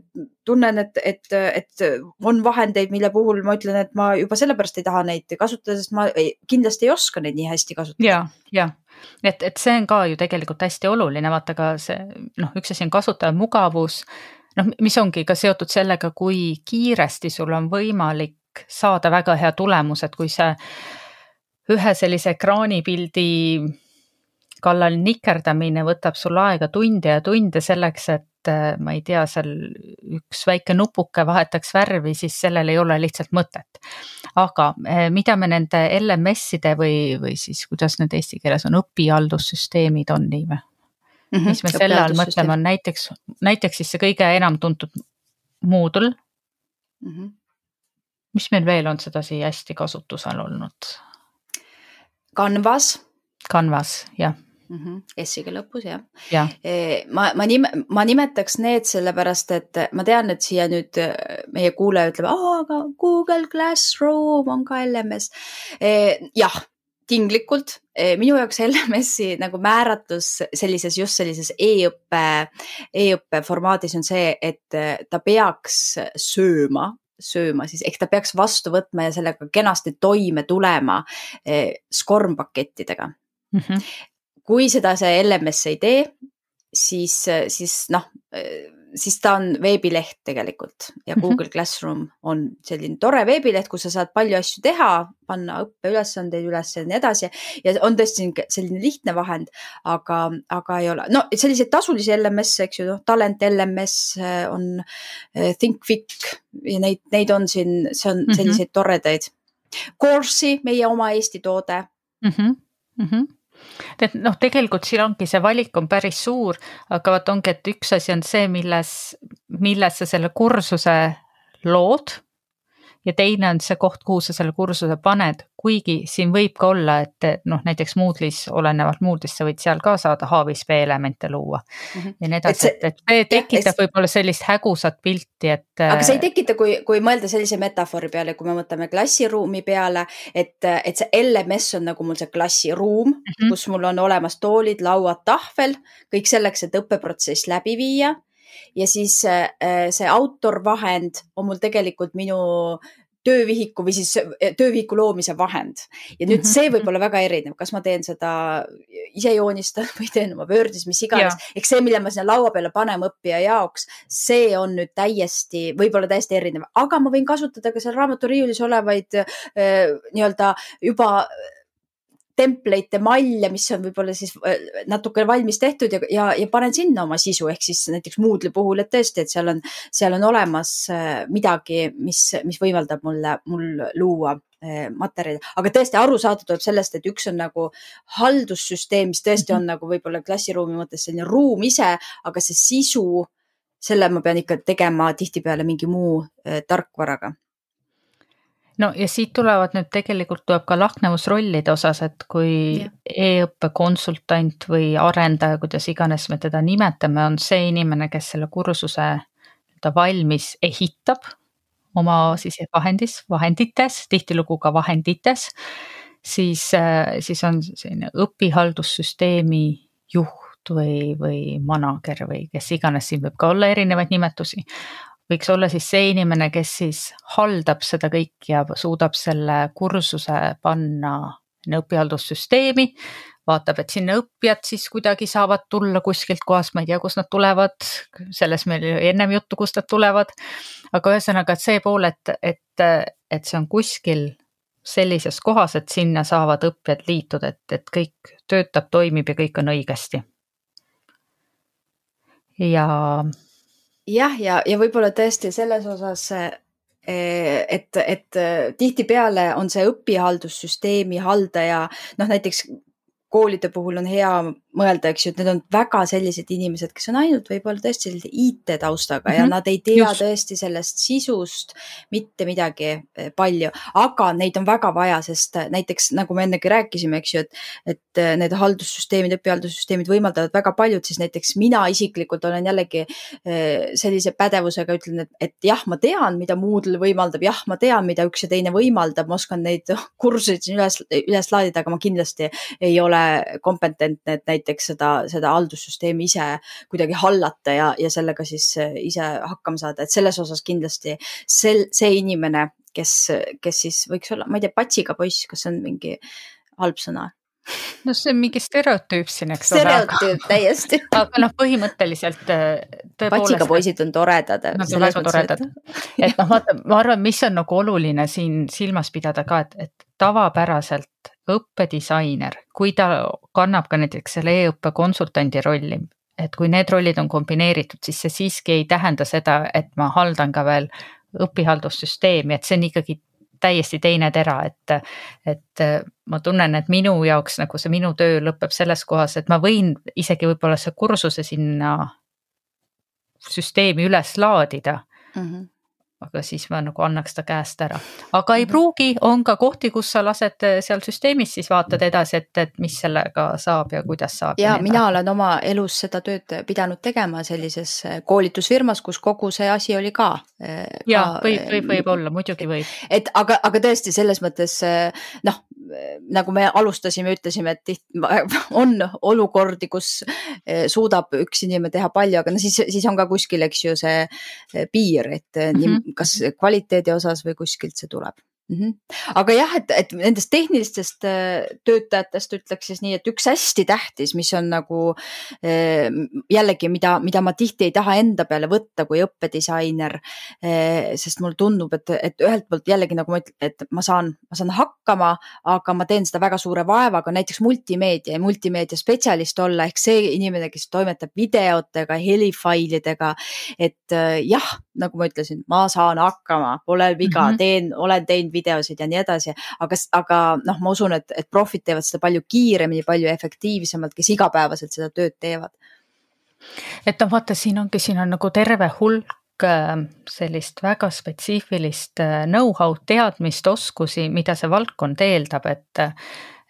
tunnen, et, et, et on vahendeid, mille puhul ma ütlen, et ma juba sellepärast ei taha neid kasutada, sest ma ei, kindlasti ei oska neid nii hästi kasutada. ja, ja et, et see on ka ju tegelikult hästi oluline, vaata ka see noh, üks asi on kasutaja mugavus, noh, mis ongi ka seotud sellega, kui kiiresti sul on võimalik saada väga hea tulemus, et kui see ühe sellise ekraanipildi kallal nikerdamine võtab sul aega tunde ja tunde selleks, et äh, ma ei tea, seal üks väike nupuke vahetaks värvi, siis sellel ei ole lihtsalt mõtet. aga äh, mida me nende LMS-ide või, või siis kuidas need eesti keeles on, õpihaldussüsteemid on nii või? Mm -hmm, mis me selle all mõtleme, on näiteks, näiteks siis see kõige enam tuntud Moodle mm. -hmm. mis meil veel on sedasi hästi kasutusel olnud? Canvas. Canvas, jah mm. -hmm. S-iga lõpus jah ja. ja.. ma, ma nime, ma nimetaks need sellepärast, et ma tean, et siia nüüd äh, meie kuulaja ütleb, aga Google Classroom on ka LMS. jah tinglikult. minu jaoks LMS-i nagu määratlus sellises, just sellises e-õppe, e-õppe formaadis on see, et ta peaks sööma sööma, siis ehk ta peaks vastu võtma ja sellega kenasti toime tulema SCORM pakettidega mm. -hmm kui seda see LMS ei tee, siis, siis noh, siis ta on veebileht tegelikult ja mhm. Google Classroom on selline tore veebileht, kus sa saad palju asju teha, panna õppeülesandeid üles ja nii edasi. ja on tõesti selline lihtne vahend, aga, aga ei ole, no selliseid tasulisi LMS-e, eks ju, noh, Talent LMS on, ThinkFic ja neid, neid on siin, see on mhm. selliseid mm -hmm. toredaid. Course'i, meie oma Eesti toode mm. -hmm. Mm -hmm et noh, tegelikult siin ongi see valik on päris suur, aga vot ongi, et üks asi on see, milles, milles sa selle kursuse lood ja teine on see koht, kuhu sa selle kursuse paned, kuigi siin võib ka olla, et noh, näiteks Moodle'is, olenevalt Moodle'ist, sa võid seal ka saada B elemente luua mm -hmm. ja nii edasi, et, et see tekitab et... võib-olla sellist hägusat pilti, et. aga see ei tekita, kui, kui mõelda sellise metafoori peale, kui me mõtleme klassiruumi peale, et, et see LMS on nagu mul see klassiruum mm, -hmm. kus mul on olemas toolid, lauad, tahvel, kõik selleks, et õppeprotsess läbi viia ja siis äh, see autorvahend on mul tegelikult minu töövihiku või siis töövihiku loomise vahend. ja nüüd see võib olla väga erinev, kas ma teen seda ise joonistan või teen oma Wordis, mis iganes. eks see, mille ma sinna laua peale panen õppija jaoks, see on nüüd täiesti, võib-olla täiesti erinev, aga ma võin kasutada ka seal raamaturiiulis olevaid äh, nii-öelda juba template'e, malle, mis on võib-olla siis äh, natuke valmis tehtud ja, ja, ja panen sinna oma sisu, ehk siis näiteks Moodle'i puhul, et tõesti, et seal on, seal on olemas äh, midagi, mis, mis võimaldab mulle, mul luua äh, materjali, aga tõesti arusaada tuleb sellest, et üks on nagu haldussüsteem, mis tõesti on -hmm. nagu võib-olla klassiruumi mõttes selline ruum ise, aga see sisu, selle ma pean ikka tegema tihtipeale mingi muu tarkvaraga no ja siit tulevad nüüd tegelikult tuleb ka lahknevus rollide osas, et kui e-õppe konsultant või arendaja, kuidas iganes me teda nimetame, on see inimene, kes selle kursuse nii-öelda valmis ehitab oma siis vahendis, vahendites, tihtilugu ka vahendites, siis, siis on selline õpihaldussüsteemi juht või, või manager või kes iganes, siin võib ka olla erinevaid nimetusi võiks olla siis see inimene, kes siis haldab seda kõike ja suudab selle kursuse panna õpihaldussüsteemi, vaatab, et sinna õppijad siis kuidagi saavad tulla kuskilt kohast, ma ei tea, kust nad tulevad, sellest meil oli ennem juttu, kust nad tulevad. aga ühesõnaga, et see pool, et, et, et see on kuskil sellises kohas, et sinna saavad õppijad liituda, et, et kõik töötab, toimib ja kõik on õigesti. ja jah, ja, ja, ja võib-olla tõesti selles osas, eh, et, et tihtipeale on see õpihaldussüsteemi haldaja, noh näiteks koolide puhul on hea mõelda, eks ju, et need on väga sellised inimesed, kes on ainult võib-olla tõesti sellise IT taustaga mm -hmm. ja mhm. nad ei tea Just. tõesti sellest sisust mitte midagi eh, palju, aga neid on väga vaja, sest näiteks nagu me ennegi rääkisime, eks ju, et, et eh, need haldussüsteemid, õpihaldussüsteemid võimaldavad väga paljud, siis näiteks mina isiklikult olen jällegi eh, sellise pädevusega, ütlen, et, et jah, ma tean, mida Moodle võimaldab, jah, ma tean, mida üks ja teine võimaldab, ma oskan neid kursuseid siin üles, üles laadida, aga ma kindlasti ei ole kompetentne, et näiteks seda, seda haldussüsteemi ise kuidagi hallata ja, ja sellega siis äh, ise hakkama saada, et selles osas kindlasti sel, see inimene, kes, kes siis võiks olla, ma ei tea, patsiga poiss, kas see on mingi halb sõna? no see on mingi stereotüüp siin, eks ole. stereotüüp täiesti aga noh, põhimõtteliselt äh, patsiga poisid on toredad. Nad on väga toredad. et noh, vaata, ma arvan, mis on nagu oluline siin silmas pidada ka, et, et tavapäraselt õppedisainer, kui ta kannab ka näiteks selle e-õppe konsultandi rolli, et kui need rollid on kombineeritud, siis see siiski ei tähenda seda, et ma haldan ka veel õpihaldussüsteemi, et see on ikkagi täiesti teine tera, et, et ma tunnen, et minu jaoks nagu see minu töö lõpeb selles kohas, et ma võin isegi võib-olla see kursuse sinna süsteemi üles laadida mm. -hmm aga siis ma nagu annaks ta käest ära. aga ei mhm. pruugi, on ka kohti, kus sa lased eh, seal süsteemis, siis vaatad edasi, et, et mis sellega saab ja kuidas saab. ja mina olen oma elus seda tööd pidanud tegema sellises eh, koolitusfirmas, kus kogu see asi oli ka. Eh, ja võib, võib, võib olla, muidugi võib. et aga, aga tõesti selles mõttes noh, nagu me alustasime, ütlesime, et tihti on olukordi, kus suudab üks inimene teha palju, aga no siis, siis on ka kuskil, eks ju, see piir, et mm -hmm. kas kvaliteedi osas või kuskilt see tuleb mm. -hmm. aga jah, et, et nendest tehnilistest äh, töötajatest ütleks siis nii, et üks hästi tähtis, mis on nagu äh, jällegi, mida, mida ma tihti ei taha enda peale võtta kui õppedisainer. Äh, sest mulle tundub, et, et ühelt poolt jällegi nagu ma ütlen, et ma saan, ma saan hakkama, aga ma teen seda väga suure vaevaga, näiteks multimeedia ja multimeedia spetsialist olla ehk see inimene, kes toimetab videotega, helifailidega. et jah, nagu ma ütlesin, ma saan hakkama, pole viga mm, -hmm. teen, olen teinud videosid ja nii edasi, aga, aga noh, ma usun, et, et profid teevad seda palju kiiremini, palju efektiivsemalt, kes igapäevaselt seda tööd teevad. et noh, vaata, siin ongi, siin on nagu terve hulk äh, sellist väga spetsiifilist äh, know-how'd, teadmist, oskusi, mida see valdkond eeldab, et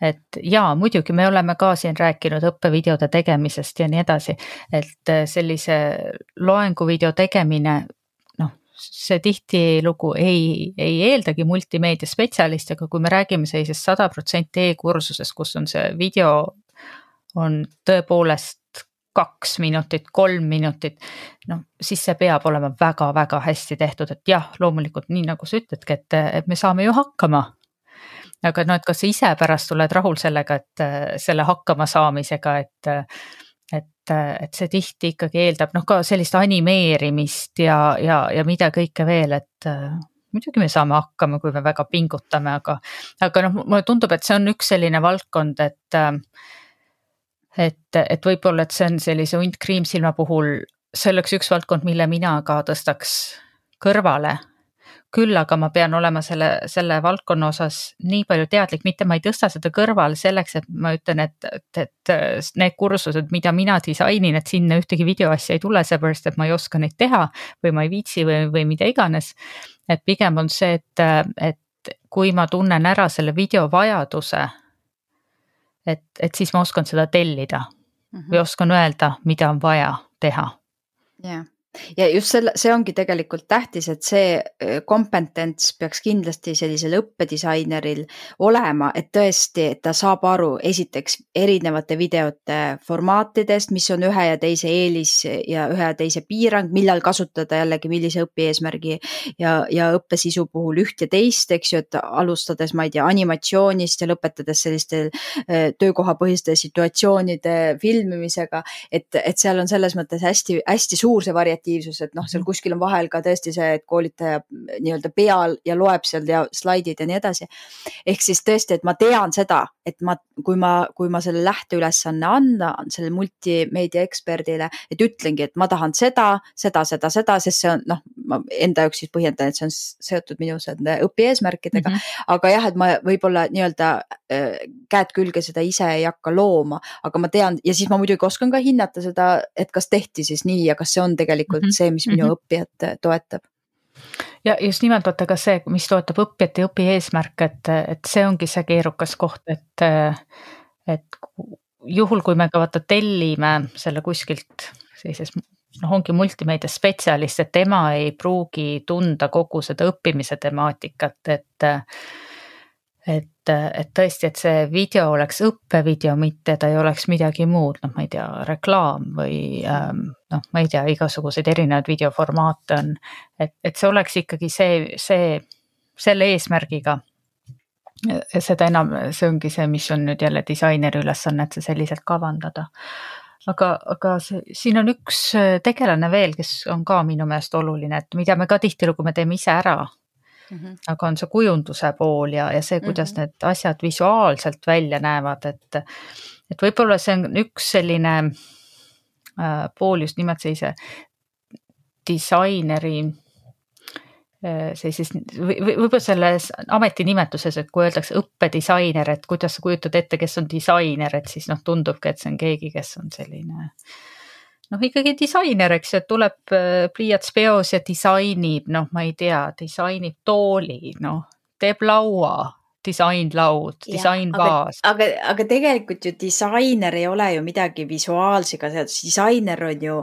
et jaa, muidugi me oleme ka siin rääkinud õppevideode tegemisest ja nii edasi, et äh, sellise loenguvideo tegemine see tihtilugu ei, ei eeldagi multimeedia spetsialisti, aga kui me räägime sellisest sada protsenti e-kursusest, kus on see video on tõepoolest kaks minutit, kolm minutit. noh, siis see peab olema väga-väga hästi tehtud, et jah, loomulikult nii nagu sa ütledki, et, et me saame ju hakkama. aga noh, et kas sa ise pärast oled rahul sellega, et selle hakkamasaamisega, et et, et see tihti ikkagi eeldab noh, ka sellist animeerimist ja, ja, ja mida kõike veel, et muidugi me saame hakkama, kui me väga pingutame, aga, aga noh, mulle tundub, et see on üks selline valdkond, et et, et võib-olla, et see on sellise hunt kriimsilma puhul, see oleks üks valdkond, mille mina ka tõstaks kõrvale. Küll aga ma pean olema selle, selle valdkonna osas nii palju teadlik, mitte ma ei tõsta seda kõrvale selleks, et ma ütlen, et, et, et need kursused, mida mina disainin, et sinna ühtegi videoasja ei tule, seepärast et ma ei oska neid teha või ma ei viitsi või, või mida iganes. et pigem on see, et, et kui ma tunnen ära selle video vajaduse et, et siis ma oskan seda tellida mm -hmm. või oskan öelda, mida on vaja teha. jah yeah ja just selle, see ongi tegelikult tähtis, et see kompetents peaks kindlasti sellisel õppedisaineril olema, et tõesti, et ta saab aru esiteks erinevate videote formaatidest, mis on ühe ja teise eelis ja ühe ja teise piirang, millal kasutada jällegi millise õpieesmärgi ja, ja õppesisu puhul üht ja teist, eks ju, et alustades, ma ei tea, animatsioonist ja lõpetades selliste töökohapõhiste situatsioonide filmimisega. et, et seal on selles mõttes hästi-hästi suur see variatiivsus interaktiivsus, et noh, seal mhm. kuskil on vahel ka tõesti see, et koolitaja nii-öelda peal ja loeb seal ja slaidid ja nii edasi. ehk siis tõesti, et ma tean seda, et ma, kui ma, kui ma selle lähteülesanne annan sellele multimeedia eksperdile, et ütlengi, et ma tahan seda, seda, seda, seda, sest see on noh, ma enda jaoks siis põhjendan, et see on seotud minu selle õpieesmärkidega mm. -hmm. aga jah, et ma võib-olla nii-öelda äh, käed külge seda ise ei hakka looma, aga ma tean ja siis ma muidugi oskan ka hinnata seda, et kas tehti siis nii ja kas see on tegelikult tegelikult -hmm. see, mis minu -hmm. õppijat äh, toetab ja just nimelt vaata ka see, mis toetab õppijat ja õpieesmärke, et, et see ongi see keerukas koht, et, et juhul, kui me ka vaata tellime selle kuskilt sellises noh, ongi multimeedia spetsialist, et tema ei pruugi tunda kogu seda õppimise temaatikat, et et, et tõesti, et see video oleks õppevideo, mitte ta ei oleks midagi muud, noh, ma ei tea, reklaam või ähm, noh, ma ei tea, igasuguseid erinevaid videoformaate on. et, et see oleks ikkagi see, see, selle eesmärgiga. seda enam, see ongi see, mis on nüüd jälle disaineri ülesanne, et see selliselt kavandada aga, aga see, siin on üks tegelane veel, kes on ka minu meelest oluline, et mida me ka tihtilugu me teeme ise ära Mm -hmm. aga on see kujunduse pool ja, ja see, kuidas mm -hmm. need asjad visuaalselt välja näevad, et, et võib-olla see on üks selline äh, pool just nimelt sellise disaineri äh, sellises või, või võib-olla selles ametinimetuses, et kui öeldakse õppedisainer, et kuidas sa kujutad ette, kes on disainer, et siis noh, tundubki, et see on keegi, kes on selline äh, noh, ikkagi disainer, eks ju, et tuleb äh, pliiats peos ja disainib, noh, ma ei tea, disainib tooli, noh, teeb laua, disainlaud, disainvaas. aga, aga tegelikult ju disainer ei ole ju midagi visuaalsega disainer on ju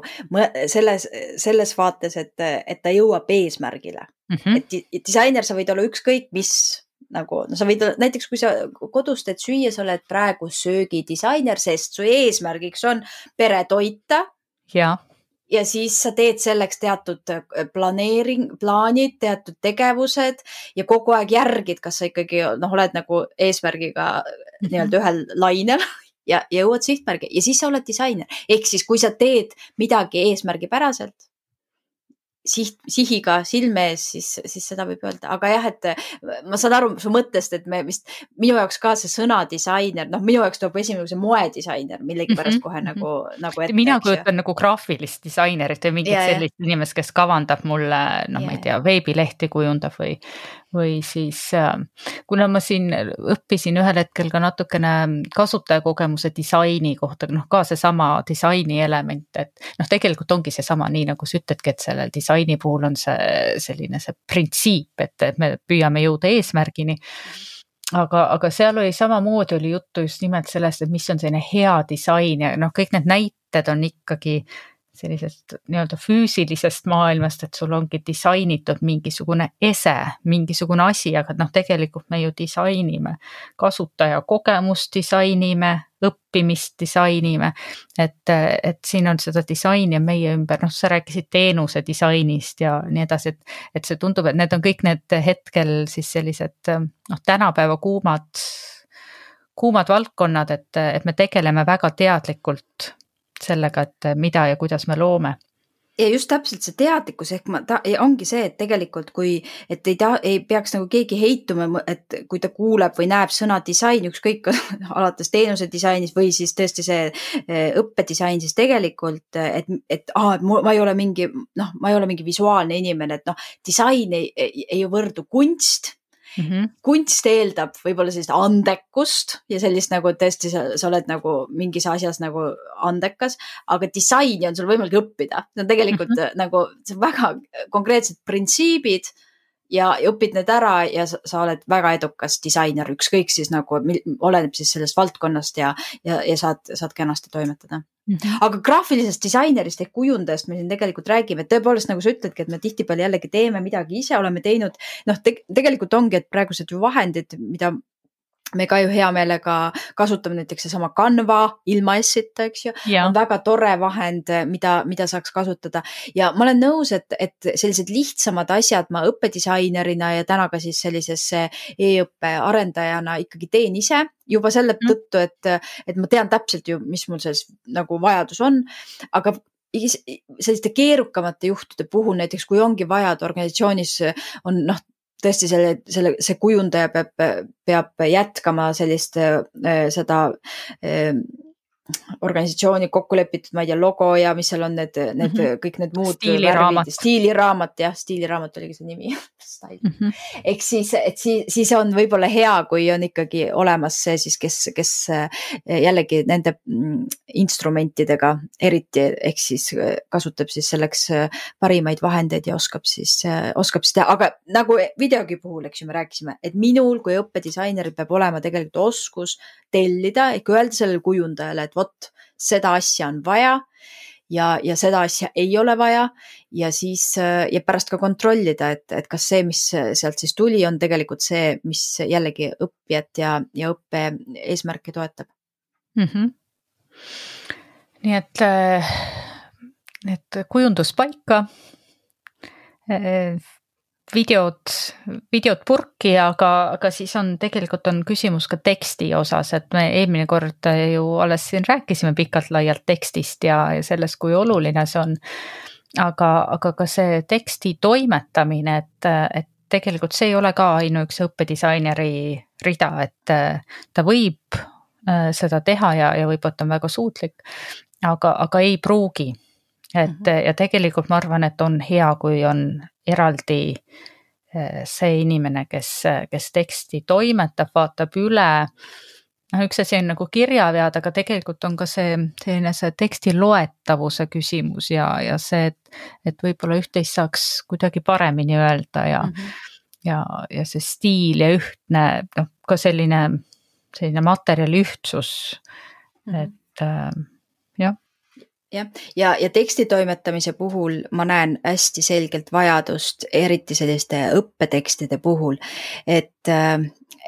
selles, selles vaates, et, et ta jõuab eesmärgile mm. -hmm. et disainer, sa võid olla ükskõik mis nagu, no sa võid näiteks, kui sa kodus teed süüa, sa oled praegu söögidisainer, sest su eesmärgiks on pere toita ja ja siis sa teed selleks teatud äh, planeering, plaanid, teatud tegevused ja kogu aeg järgid, kas sa ikkagi noh, oled nagu eesmärgiga mhm. nii-öelda ühel lainel ja jõuad sihtmärgi ja siis sa oled disainer. ehk siis, kui sa teed midagi eesmärgipäraselt, siht, sihiga silme ees, siis, siis seda võib öelda, aga jah, et äh, ma saan aru su mõttest, et me vist, minu jaoks ka see sõna disainer, noh, minu jaoks tuleb esimene see moedisainer millegipärast mm -hmm. kohe mhm. nagu, nagu ette. mina kujutan nagu graafilist disainerit või mingit ja, sellist ja. inimest, kes kavandab mulle, noh, ma ei tea, veebilehti kujundab või, või siis äh, kuna ma siin õppisin ühel hetkel ka natukene kasutajakogemuse disaini kohta, noh ka seesama disaini element, et noh, tegelikult ongi seesama, nii nagu sa ütledki, et sellel disaini puhul on see selline see printsiip, et, et me püüame jõuda eesmärgini. Aga, aga seal oli samamoodi oli juttu just nimelt sellest, et mis on selline hea disain ja noh, kõik need näited on ikkagi sellisest nii-öelda füüsilisest maailmast, et sul ongi disainitud mingisugune ese, mingisugune asi, aga noh, tegelikult me ju disainime kasutajakogemust disainime, õppimist disainime. et, et siin on seda disaini on meie ümber, noh, sa rääkisid teenuse disainist ja nii edasi, et, et see tundub, et need on kõik need hetkel siis sellised noh, tänapäeva kuumad, kuumad valdkonnad, et, et me tegeleme väga teadlikult sellega, et mida ja kuidas me loome. Ja just täpselt see teadlikkus ehk ma ta ongi see, et tegelikult kui, et ei ta ei peaks nagu keegi heituma, et kui ta kuuleb või näeb sõna disain, ükskõik alates teenuse disainis või siis tõesti see eh, õppedisain, siis tegelikult, et, et aa, et ma ei ole mingi noh, ma ei ole mingi visuaalne inimene, et noh, disain ei, ei, ei võrdu kunst mm. -hmm. kunst eeldab võib-olla sellist andekust ja sellist nagu tõesti sa, oled nagu mingis asjas nagu andekas, aga disaini on sul võimalik õppida. see on tegelikult mm -hmm. nagu, väga konkreetsed printsiibid ja, ja õpid need ära ja sa, sa oled väga edukas disainer, ükskõik siis nagu oleneb siis sellest valdkonnast ja, ja, ja saad, saad kenasti toimetada Mm -hmm. aga graafilisest disainerist ehk kujundajast me siin tegelikult räägime, et tõepoolest, nagu sa ütledki, et me tihtipeale jällegi teeme midagi ise, oleme teinud, noh te, tegelikult ongi, et praegused ju vahendid, mida me ka ju hea meelega kasutame näiteks seesama Canva ilma S-ita, eks ju, on väga tore vahend, mida, mida saaks kasutada. Ja ma olen nõus, et, et sellised lihtsamad asjad ma õppedisainerina ja täna ka siis sellises e-õppe arendajana ikkagi teen ise juba selle mm. tõttu, et, et ma tean täpselt ju, mis mul selles nagu vajadus on, aga selliste keerukamate juhtude puhul näiteks, kui ongi vaja, et organisatsioonis on noh, tõesti selle, selle, see kujundaja peab, peab jätkama sellist, äh, seda äh, organisatsiooni kokku lepitud, ma ei tea, logo ja mis seal on need, need mm -hmm. kõik need muud. stiiliraamat. stiiliraamat jah, stiiliraamat oligi see nimi mm -hmm. ehk siis, et siis, siis on võib-olla hea, kui on ikkagi olemas see siis, kes, kes äh, jällegi nende mm, instrumentidega eriti ehk siis äh, kasutab siis selleks äh, parimaid vahendeid ja oskab siis, oskab teha, aga nagu videogi puhul, eks ju, me rääkisime, et minul kui õppedisaineril peab olema tegelikult oskus tellida ehk öelda sellele kujundajale, et et vot seda asja on vaja ja, ja seda asja ei ole vaja ja siis ja pärast ka kontrollida, et, et kas see, mis sealt siis tuli, on tegelikult see, mis jällegi õppijat ja, ja õppe eesmärke toetab mm. -hmm. nii et, et kujundus paika videod, videod purki, aga, aga siis on tegelikult on küsimus ka teksti osas, et me eelmine kord ju alles siin rääkisime pikalt-laialt tekstist ja, ja sellest, kui oluline see on. aga, aga ka see teksti toimetamine, et, et tegelikult see ei ole ka ainuüksi õppedisaineri rida, et ta võib äh, seda teha ja, ja võib-olla ta on väga suutlik, aga, aga ei pruugi et mm -hmm. ja tegelikult ma arvan, et on hea, kui on eraldi eh, see inimene, kes, kes teksti toimetab, vaatab üle. noh, üks asi on nagu kirjavead, aga tegelikult on ka see selline see teksti loetavuse küsimus ja, ja see, et, et võib-olla üht-teist saaks kuidagi paremini öelda ja mm, -hmm. ja, ja see stiil ja ühtne, noh, ka selline, selline materjali ühtsus mm, -hmm. et äh, jah, ja, ja teksti toimetamise puhul ma näen hästi selgelt vajadust, eriti selliste õppetekstide puhul, et, äh,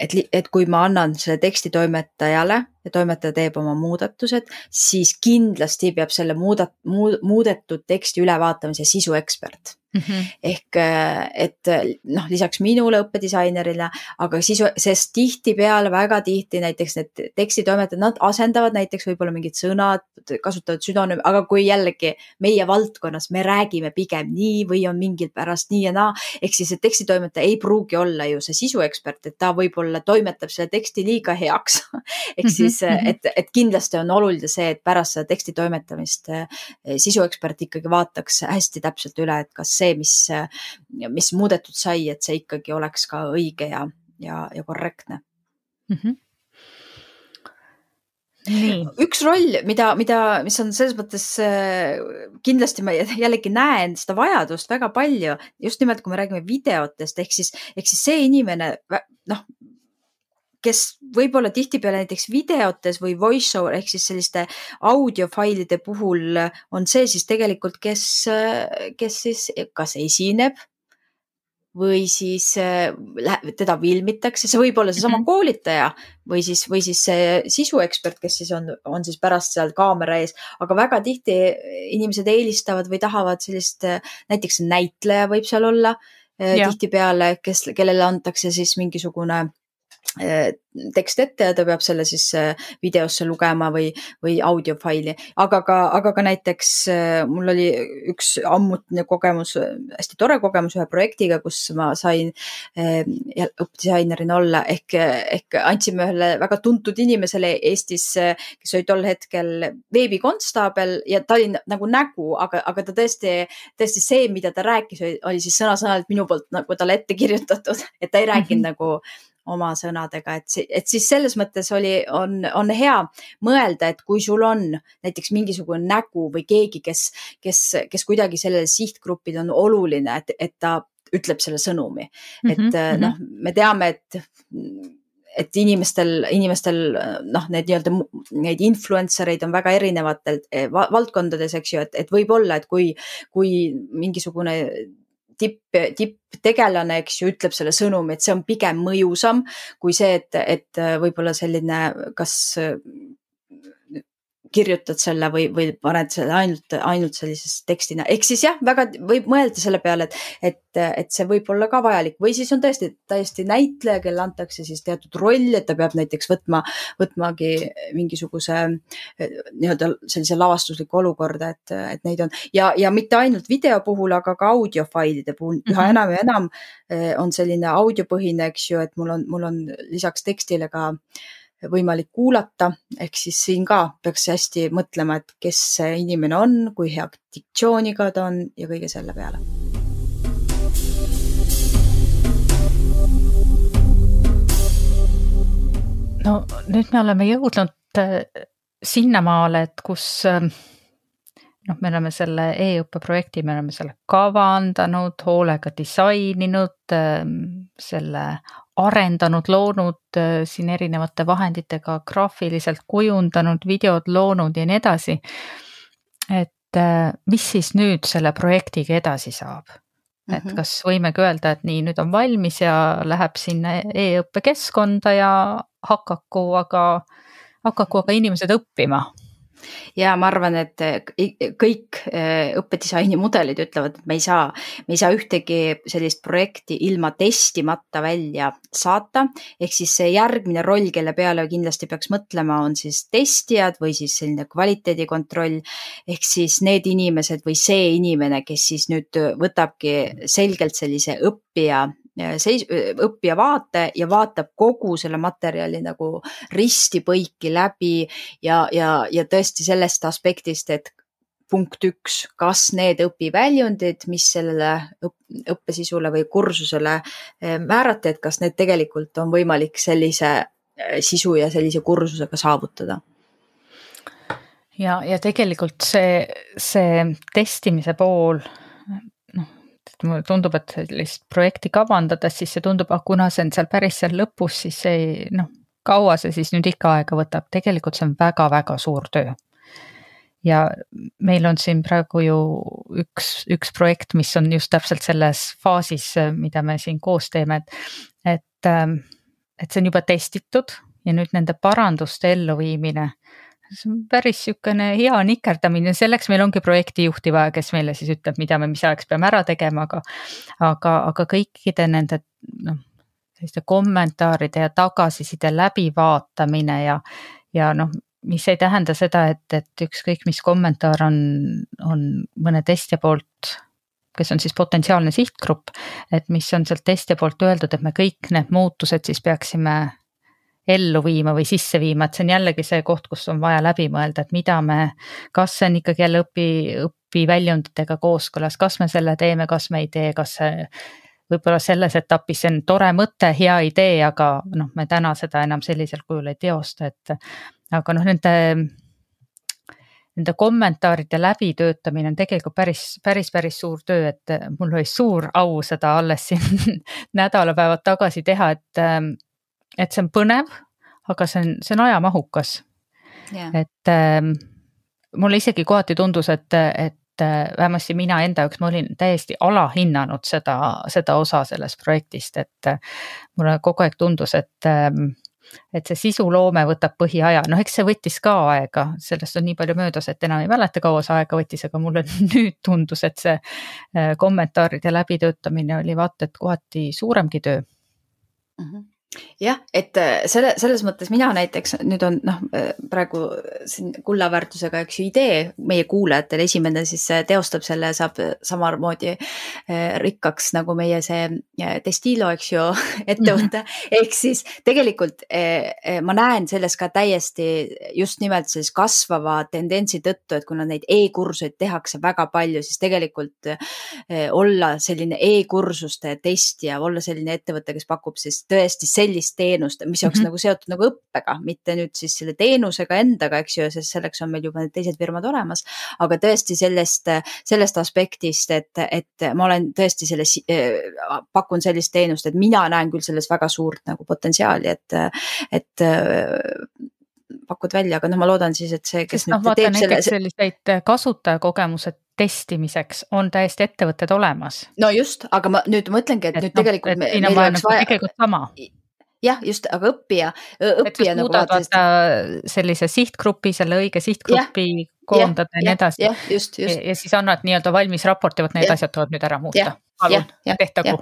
et, et kui ma annan selle teksti toimetajale ja toimetaja teeb oma muudatused, siis kindlasti peab selle muudat-, muudetud teksti ülevaatamise sisuekspert mm. -hmm. ehk äh, et äh, noh, lisaks minule õppedisainerile, aga sisu, sest tihtipeale väga tihti näiteks need tekstitoimetajad, nad asendavad näiteks võib-olla mingid sõnad, kasutavad sünonüümi, aga kui jällegi meie valdkonnas me räägime pigem nii või on mingil pärast nii ja naa, ehk siis, et tekstitoimetaja ei pruugi olla ju see sisuekspert, et ta võib-olla toimetab selle teksti liiga heaks ehk siis, mhm, et, et kindlasti on oluline see, et pärast seda teksti toimetamist äh, sisuekspert ikkagi vaataks hästi täpselt üle, et kas see see, mis, mis muudetud sai, et see ikkagi oleks ka õige ja, ja, ja korrektne mm. -hmm Nii. üks roll, mida, mida, mis on selles mõttes kindlasti ma jällegi näen seda vajadust väga palju, just nimelt, kui me räägime videotest, ehk siis, ehk siis see inimene, noh, kes võib-olla tihtipeale näiteks videotes või voice over ehk siis selliste audiofailide puhul on see siis tegelikult, kes, kes siis kas esineb või siis teda filmitakse, see võib olla seesama mm -hmm. koolitaja või siis, või siis see sisuekspert, kes siis on, on siis pärast seal kaamera ees, aga väga tihti inimesed eelistavad või tahavad sellist, näiteks näitleja võib seal olla tihtipeale, kes, kellele antakse siis mingisugune tekst ette ja ta peab selle siis äh, videosse lugema või, või audiofaili, aga ka, aga ka näiteks äh, mul oli üks ammutine kogemus, hästi tore kogemus ühe projektiga, kus ma sain õppedisainerina olla. Ehk, ehk andsime ühele väga tuntud inimesele Eestis, kes oli tol hetkel veebikonstaabel ja ta oli nagu nägu, aga, aga ta tõesti, tõesti see, mida ta rääkis, oli siis sõna-sõnalt minu poolt nagu talle ette kirjutatud, et ta ei rääkinud mm -hmm. nagu oma sõnadega, et, et siis selles mõttes oli, on, on hea mõelda, et kui sul on näiteks mingisugune nägu või keegi, kes, kes, kes kuidagi sellele sihtgrupile on oluline, et, et ta ütleb selle sõnumi mm, -hmm, et mm -hmm. noh, me teame, et et inimestel, inimestel noh, need nii-öelda neid influencer eid on väga erinevatel eh, valdkondades, eks ju, et, et võib-olla, et kui, kui mingisugune tipp, tipptegelane, eks ju, ütleb selle sõnumi, et see on pigem mõjusam kui see, et, et võib-olla selline, kas kirjutad selle või, või paned selle ainult, ainult sellises tekstina, ehk siis jah, väga võib mõelda selle peale, et, et, et see võib olla ka vajalik. Või siis on tõesti täiesti näitleja, kellele antakse siis teatud roll, et ta peab näiteks võtma, võtmagi mingisuguse nii-öelda sellise lavastusliku olukorda, et, et neid on. Ja, ja mitte ainult video puhul, aga ka audiofailide puhul. Üha mm -hmm. enam ja enam eh, on selline audiopõhine, eks ju, et mul on, mul on lisaks tekstile ka äh, võimalik kuulata, ehk siis siin ka peaks hästi mõtlema, et kes see inimene on, kui hea diktsiooniga ta on ja kõige selle peale. no nüüd me oleme jõudnud äh, sinnamaale, et kus äh, noh, me oleme selle e-õppe projekti, me oleme selle kavandanud, hoolega disaininud, äh, selle arendanud, loonud äh, siin erinevate vahenditega graafiliselt kujundanud, videod loonud ja nii edasi. et äh, mis siis nüüd selle projektiga edasi saab? et mm -hmm. kas võimegi öelda, et nii, nüüd on valmis ja läheb sinna e-õppekeskkonda ja hakaku aga, hakaku aga inimesed õppima ja ma arvan, et kõik äh, õppedisaini mudelid ütlevad, et me ei saa, me ei saa ühtegi sellist projekti ilma testimata välja saata. ehk siis see järgmine roll, kelle peale kindlasti peaks mõtlema, on siis testijad või siis selline kvaliteedikontroll. ehk siis need inimesed või see inimene, kes siis nüüd võtabki selgelt sellise õppija seis-, õppija vaate ja vaatab kogu selle materjali nagu risti-põiki läbi ja, ja, ja tõesti sellest aspektist, et punkt üks, kas need õpiväljundid, mis sellele õppesisule või kursusele eh, määrati, et kas need tegelikult on võimalik sellise sisu ja sellise kursusega saavutada? Ja, ja tegelikult see, see testimise pool et mulle tundub, et sellist projekti kavandades, siis see tundub, ah kuna see on seal päris seal lõpus, siis see ei noh, kaua see siis nüüd ikka aega võtab, tegelikult see on väga-väga suur töö. ja meil on siin praegu ju üks, üks projekt, mis on just täpselt selles faasis, mida me siin koos teeme, et, et, et see on juba testitud ja nüüd nende paranduste elluviimine see on päris niisugune hea nikerdamine, selleks meil ongi projektijuhti vaja, kes meile siis ütleb, mida me mis ajaks peame ära tegema, aga aga, aga kõikide nende noh, selliste kommentaaride ja tagasiside läbivaatamine ja ja noh, mis ei tähenda seda, et, et ükskõik, mis kommentaar on, on mõne testija poolt kes on siis potentsiaalne sihtgrupp, et mis on sealt testija poolt öeldud, et me kõik need muutused siis peaksime ellu viima või sisse viima, et see on jällegi see koht, kus on vaja läbi mõelda, et mida me, kas see on ikkagi jälle õpi, õpiväljunditega kooskõlas, kas me selle teeme, kas me ei tee, kas see võib-olla selles etapis see on tore mõte, hea idee, aga noh, me täna seda enam sellisel kujul ei teosta, et aga noh, nende nende kommentaaride läbitöötamine on tegelikult päris, päris, päris suur töö, et mul oli suur au seda alles siin nädalapäevad tagasi teha, et et see on põnev, aga see on, see on ajamahukas. Yeah.. et äh, mulle isegi kohati tundus, et, et äh, vähemasti mina enda jaoks, ma olin täiesti alahinnanud seda, seda osa sellest projektist, et äh, mulle kogu aeg tundus, et ähm, et see sisuloome võtab põhiaja, noh, eks see võttis ka aega, sellest on nii palju möödas, et enam ei mäleta, kaua see aega võttis, aga mulle nüüd tundus, et see äh, kommentaaride läbitöötamine oli vaata et kohati suuremgi töö. Mm. -hmm jah, et äh, selle, selles mõttes mina näiteks nüüd on noh, äh, praegu siin kullaväärtusega, eks ju, idee meie kuulajatele, esimene siis äh, teostab selle, saab samamoodi rikkaks nagu meie see Destilo, eks ju, ettevõte mm. -hmm. ehk siis tegelikult ma näen selles ka täiesti just nimelt sellise kasvava tendentsi tõttu, et kuna neid e-kursuseid tehakse väga palju, siis tegelikult olla selline e-kursuste testija, olla selline ettevõte, kes pakub siis tõesti sellist teenust, mis oleks mm -hmm. nagu seotud nagu õppega, mitte nüüd siis selle teenusega endaga, eks ju, sest selleks on meil juba need teised firmad olemas. aga tõesti sellest, sellest aspektist, et, et ma olen tõesti selles, pakun sellist teenust, et mina näen küll selles väga suurt nagu potentsiaali, et, et pakud välja, aga noh, ma loodan siis, et see, kes Sest, nüüd no, teeb selle. selliseid kasutajakogemused testimiseks on täiesti ettevõtted olemas. no just, aga ma nüüd mõtlengi, et, et nüüd no, tegelikult. nagu tegelikult sama jah, just, aga õppija, õppija nagu vaata sellise sihtgrupi, selle õige sihtgrupi ja, koondada ja, ja nii edasi. jah, just, just. ja siis annad nii-öelda valmis raporti, vot need ja. asjad tuleb nüüd ära muuta. palun, tehtagu.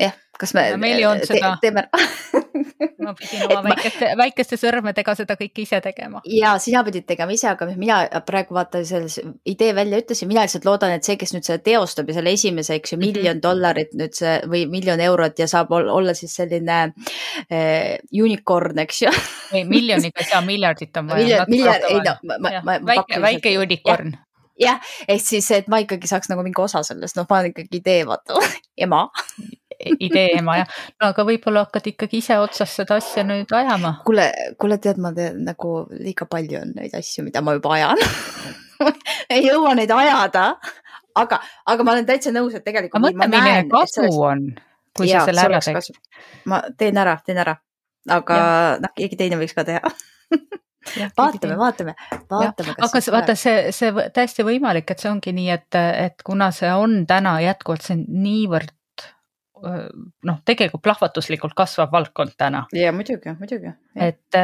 jah, kas me meil ei olnud seda te, teeme ma pidin oma ma... väikeste, väikeste sõrmedega seda kõike ise tegema. ja sina pidid tegema ise, aga mina praegu vaata selles idee välja ütlesin, mina lihtsalt loodan, et see, kes nüüd seda teostab ja selle esimese, eks ju, mhm. miljon dollarit nüüd see või miljon eurot ja saab olla siis selline äh, unicorn, eks ju ei, miljoniga ei saa, miljardit on vaja. miljard, ei no, ma, ma, ma. väike, väike unicorn jah, ehk siis, et ma ikkagi saaks nagu mingi osa sellest, noh, ma olen ikkagi idee, vaata ema idee ema jah, no aga võib-olla hakkad ikkagi ise otsast seda asja nüüd ajama. kuule, kuule, tead, ma tean nagu liiga palju on neid asju, mida ma juba ajan ei jõua neid ajada, aga, aga ma olen täitsa nõus, et tegelikult. aga mõtle, milline kasu sellest... on, kui ja, sa selle ära teed. ma teen ära, teen ära, aga noh, keegi teine võiks ka teha Ja, vaatame, vaatame, vaatame. aga vaata, see, see täiesti võimalik, et see ongi nii, et, et kuna see on täna jätkuvalt, see on niivõrd noh, tegelikult plahvatuslikult kasvav valdkond täna. ja muidugi, muidugi. et,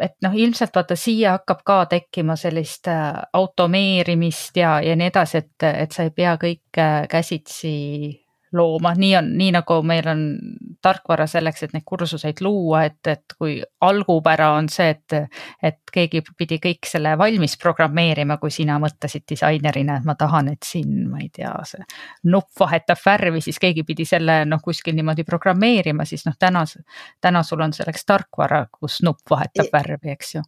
et noh, ilmselt vaata siia hakkab ka tekkima sellist automeerimist ja, ja nii edasi, et, et sa ei pea kõike käsitsi looma, nii on, nii nagu meil on tarkvara selleks, et neid kursuseid luua, et, et kui algupära on see, et, et keegi pidi kõik selle valmis programmeerima, kui sina mõtlesid disainerina, et ma tahan, et siin, ma ei tea, see nupp vahetab värvi, siis keegi pidi selle noh, kuskil niimoodi programmeerima, siis noh, täna, täna sul on selleks tarkvara, kus nupp vahetab värvi, eks ju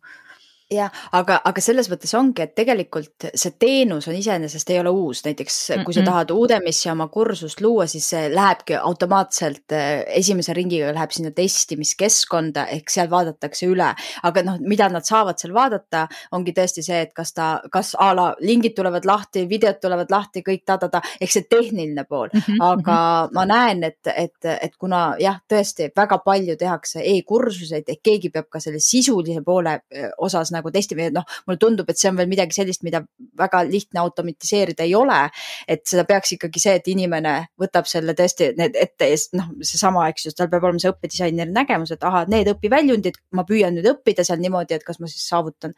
jah, aga, aga selles mõttes ongi, et tegelikult see teenus on iseenesest ei ole uus, näiteks kui mm -mm. sa tahad Udemy'sse oma kursust luua, siis see lähebki automaatselt eh, esimese ringiga läheb sinna testimiskeskkonda ehk seal vaadatakse üle. aga noh, mida nad saavad seal vaadata, ongi tõesti see, et kas ta, kas a la lingid tulevad lahti, videod tulevad lahti, kõik ta-ta-ta, ehk see tehniline pool mm. -hmm. aga -hmm. ma näen, et, et, et kuna jah, tõesti väga palju tehakse e-kursuseid ehk keegi peab ka selle sisulise poole eh, osas nagu testima ja noh, mulle tundub, et see on veel midagi sellist, mida väga lihtne automatiseerida ei ole. et seda peaks ikkagi see, et inimene võtab selle tõesti need ette ja noh, seesama, eks ju, tal peab olema see õppedisaineri nägemus, et ahah, need õpiväljundid, ma püüan nüüd õppida seal niimoodi, et kas ma siis saavutan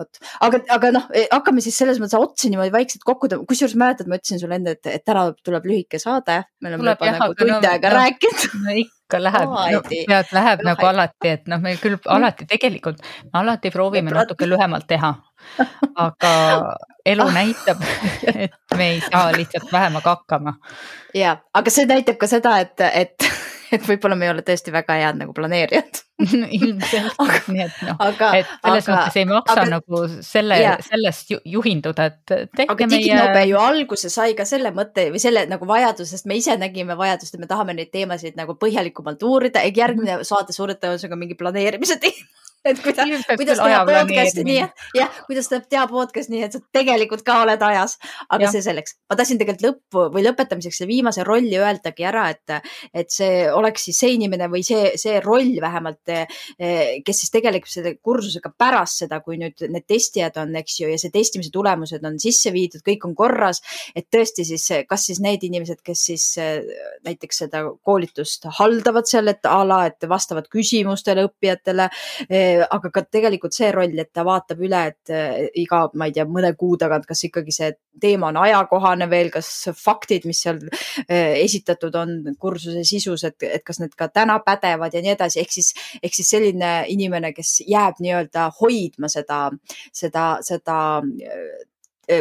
vot, aga, aga noh, e, hakkame siis selles mõttes otsi niimoodi vaikselt kokku tõmbama, kusjuures mäletad, ma ütlesin sulle enne, et, et täna tuleb lühike saade. me oleme juba nagu tund aega no, rääkinud no ikka läheb no,, tead, läheb nagu alati, et noh, me küll alati tegelikult, alati proovime natuke lühemalt teha. aga elu näitab, et me ei saa lihtsalt vähemaga hakkama. ja, aga see näitab ka seda, et, et et võib-olla me ei ole tõesti väga head nagu planeerijad ilmselt, nii et noh, et selles aga, mõttes ei maksa aga, nagu selle, sellest juhinduda, et tehke aga meie. Diginobe ju alguse sai ka selle mõtte või selle nagu vajadusest, me ise nägime vajadust, et me tahame neid teemasid nagu põhjalikumalt uurida, järgmine -hmm. saade suure tõenäosusega mingi planeerimise teema et kuidas, kuidas teha podcast'i nii, jah, kuidas teha podcast'i nii, et sa tegelikult ka oled ajas, aga ja. see selleks. ma tahtsin tegelikult lõppu või lõpetamiseks selle viimase rolli öeldagi ära, et, et see oleks siis see inimene või see, see roll vähemalt, kes siis tegeleb selle kursusega pärast seda, kui nüüd need testijad on, eks ju, ja see testimise tulemused on sisse viidud, kõik on korras. et tõesti siis, kas siis need inimesed, kes siis näiteks seda koolitust haldavad seal, et a la, et vastavad küsimustele õppijatele aga ka tegelikult see roll, et ta vaatab üle, et eh, iga, ma ei tea, mõne kuu tagant, kas ikkagi see teema on ajakohane veel, kas faktid, mis seal eh, esitatud on kursuse sisus, et, et kas need ka täna pädevad ja nii edasi, ehk siis, ehk siis selline inimene, kes jääb nii-öelda hoidma seda, seda, seda Eh,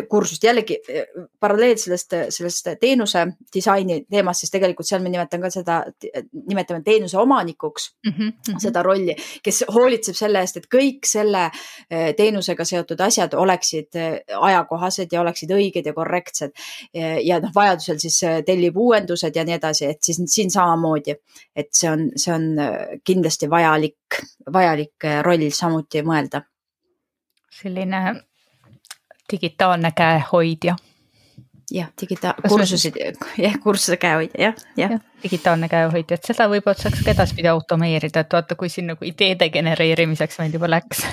kursust, jällegi eh, paralleel sellest, sellest teenuse disaini teemast, siis tegelikult seal me nimetame ka seda, nimetame teenuse omanikuks mm -hmm. seda rolli, kes hoolitseb selle eest, et kõik selle teenusega seotud asjad oleksid ajakohased ja oleksid õiged ja korrektsed. ja noh, vajadusel siis tellib uuendused ja nii edasi, et siis siin samamoodi, et see on, see on kindlasti vajalik, vajalik roll samuti mõelda selline digitaalne käehoidja. jah, digitaal-, kursusid, jah, kursuse käehoidja, jah, jah ja,. digitaalne käehoidja, et seda võib-olla saaks ka edaspidi automeerida, et vaata, kui siin nagu ideede genereerimiseks meil juba läks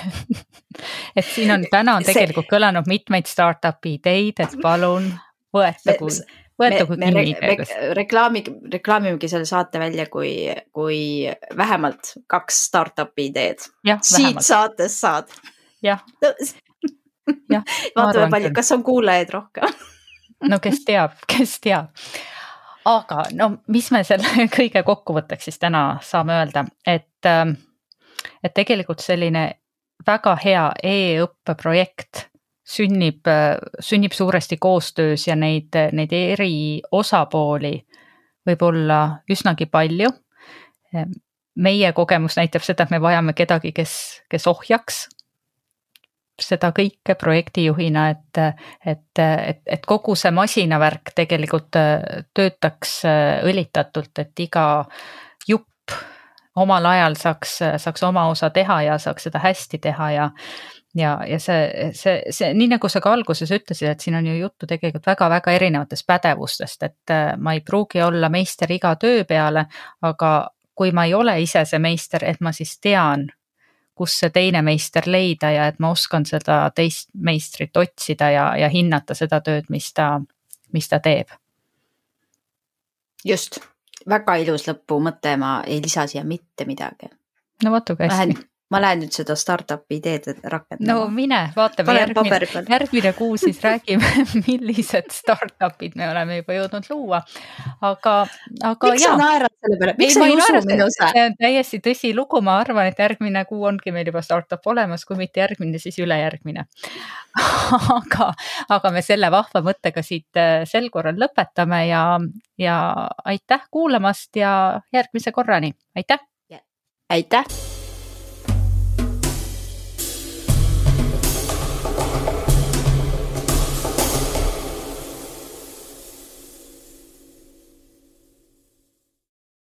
et siin on, täna on tegelikult See... kõlanud mitmeid startup'i ideid, et palun võetagu võetagu kinni re. Re reklaami, reklaamimegi selle saate välja kui, kui vähemalt kaks startup'i ideed. siit saatest saad. jah vaatame palju, kas on kuulajaid rohkem no kes teab, kes teab. aga no mis me selle kõige kokkuvõtteks siis täna saame öelda, et, ähm, et tegelikult selline väga hea e-õppeprojekt sünnib, sünnib suuresti koostöös ja neid, neid eri osapooli võib olla üsnagi palju. meie kogemus näitab seda, et me vajame kedagi, kes, kes ohjaks seda kõike projektijuhina, et, et, et, et kogu see masinavärk tegelikult äh, töötaks äh, õlitatult, et iga jupp omal ajal saaks, saaks oma osa teha ja saaks seda hästi teha ja ja, ja see, see, see, nii nagu sa ka alguses ütlesid, et siin on ju juttu tegelikult väga-väga erinevatest pädevustest, et äh, ma ei pruugi olla meister iga töö peale, aga kui ma ei ole ise see meister, et ma siis tean, kus see teine meister leida ja et ma oskan seda teist meistrit otsida ja, ja hinnata seda tööd, mis ta, mis ta teeb. just, väga ilus lõpumõte, ma ei lisa siia mitte midagi. no vaata kui hästi ma lähen nüüd seda startup'i ideed rakendama. no mine, vaatame järgmine, järgmine kuu siis räägime, millised startup'id me oleme juba jõudnud luua. aga, aga. miks sa naerad selle peale, miks sa ei usu minusse? see on täiesti tõsilugu, ma arvan, et järgmine kuu ongi meil juba startup olemas, kui mitte järgmine, siis ülejärgmine aga, aga me selle vahva mõttega siit äh, sel korral lõpetame ja, ja aitäh kuulamast ja järgmise korrani, aitäh. aitäh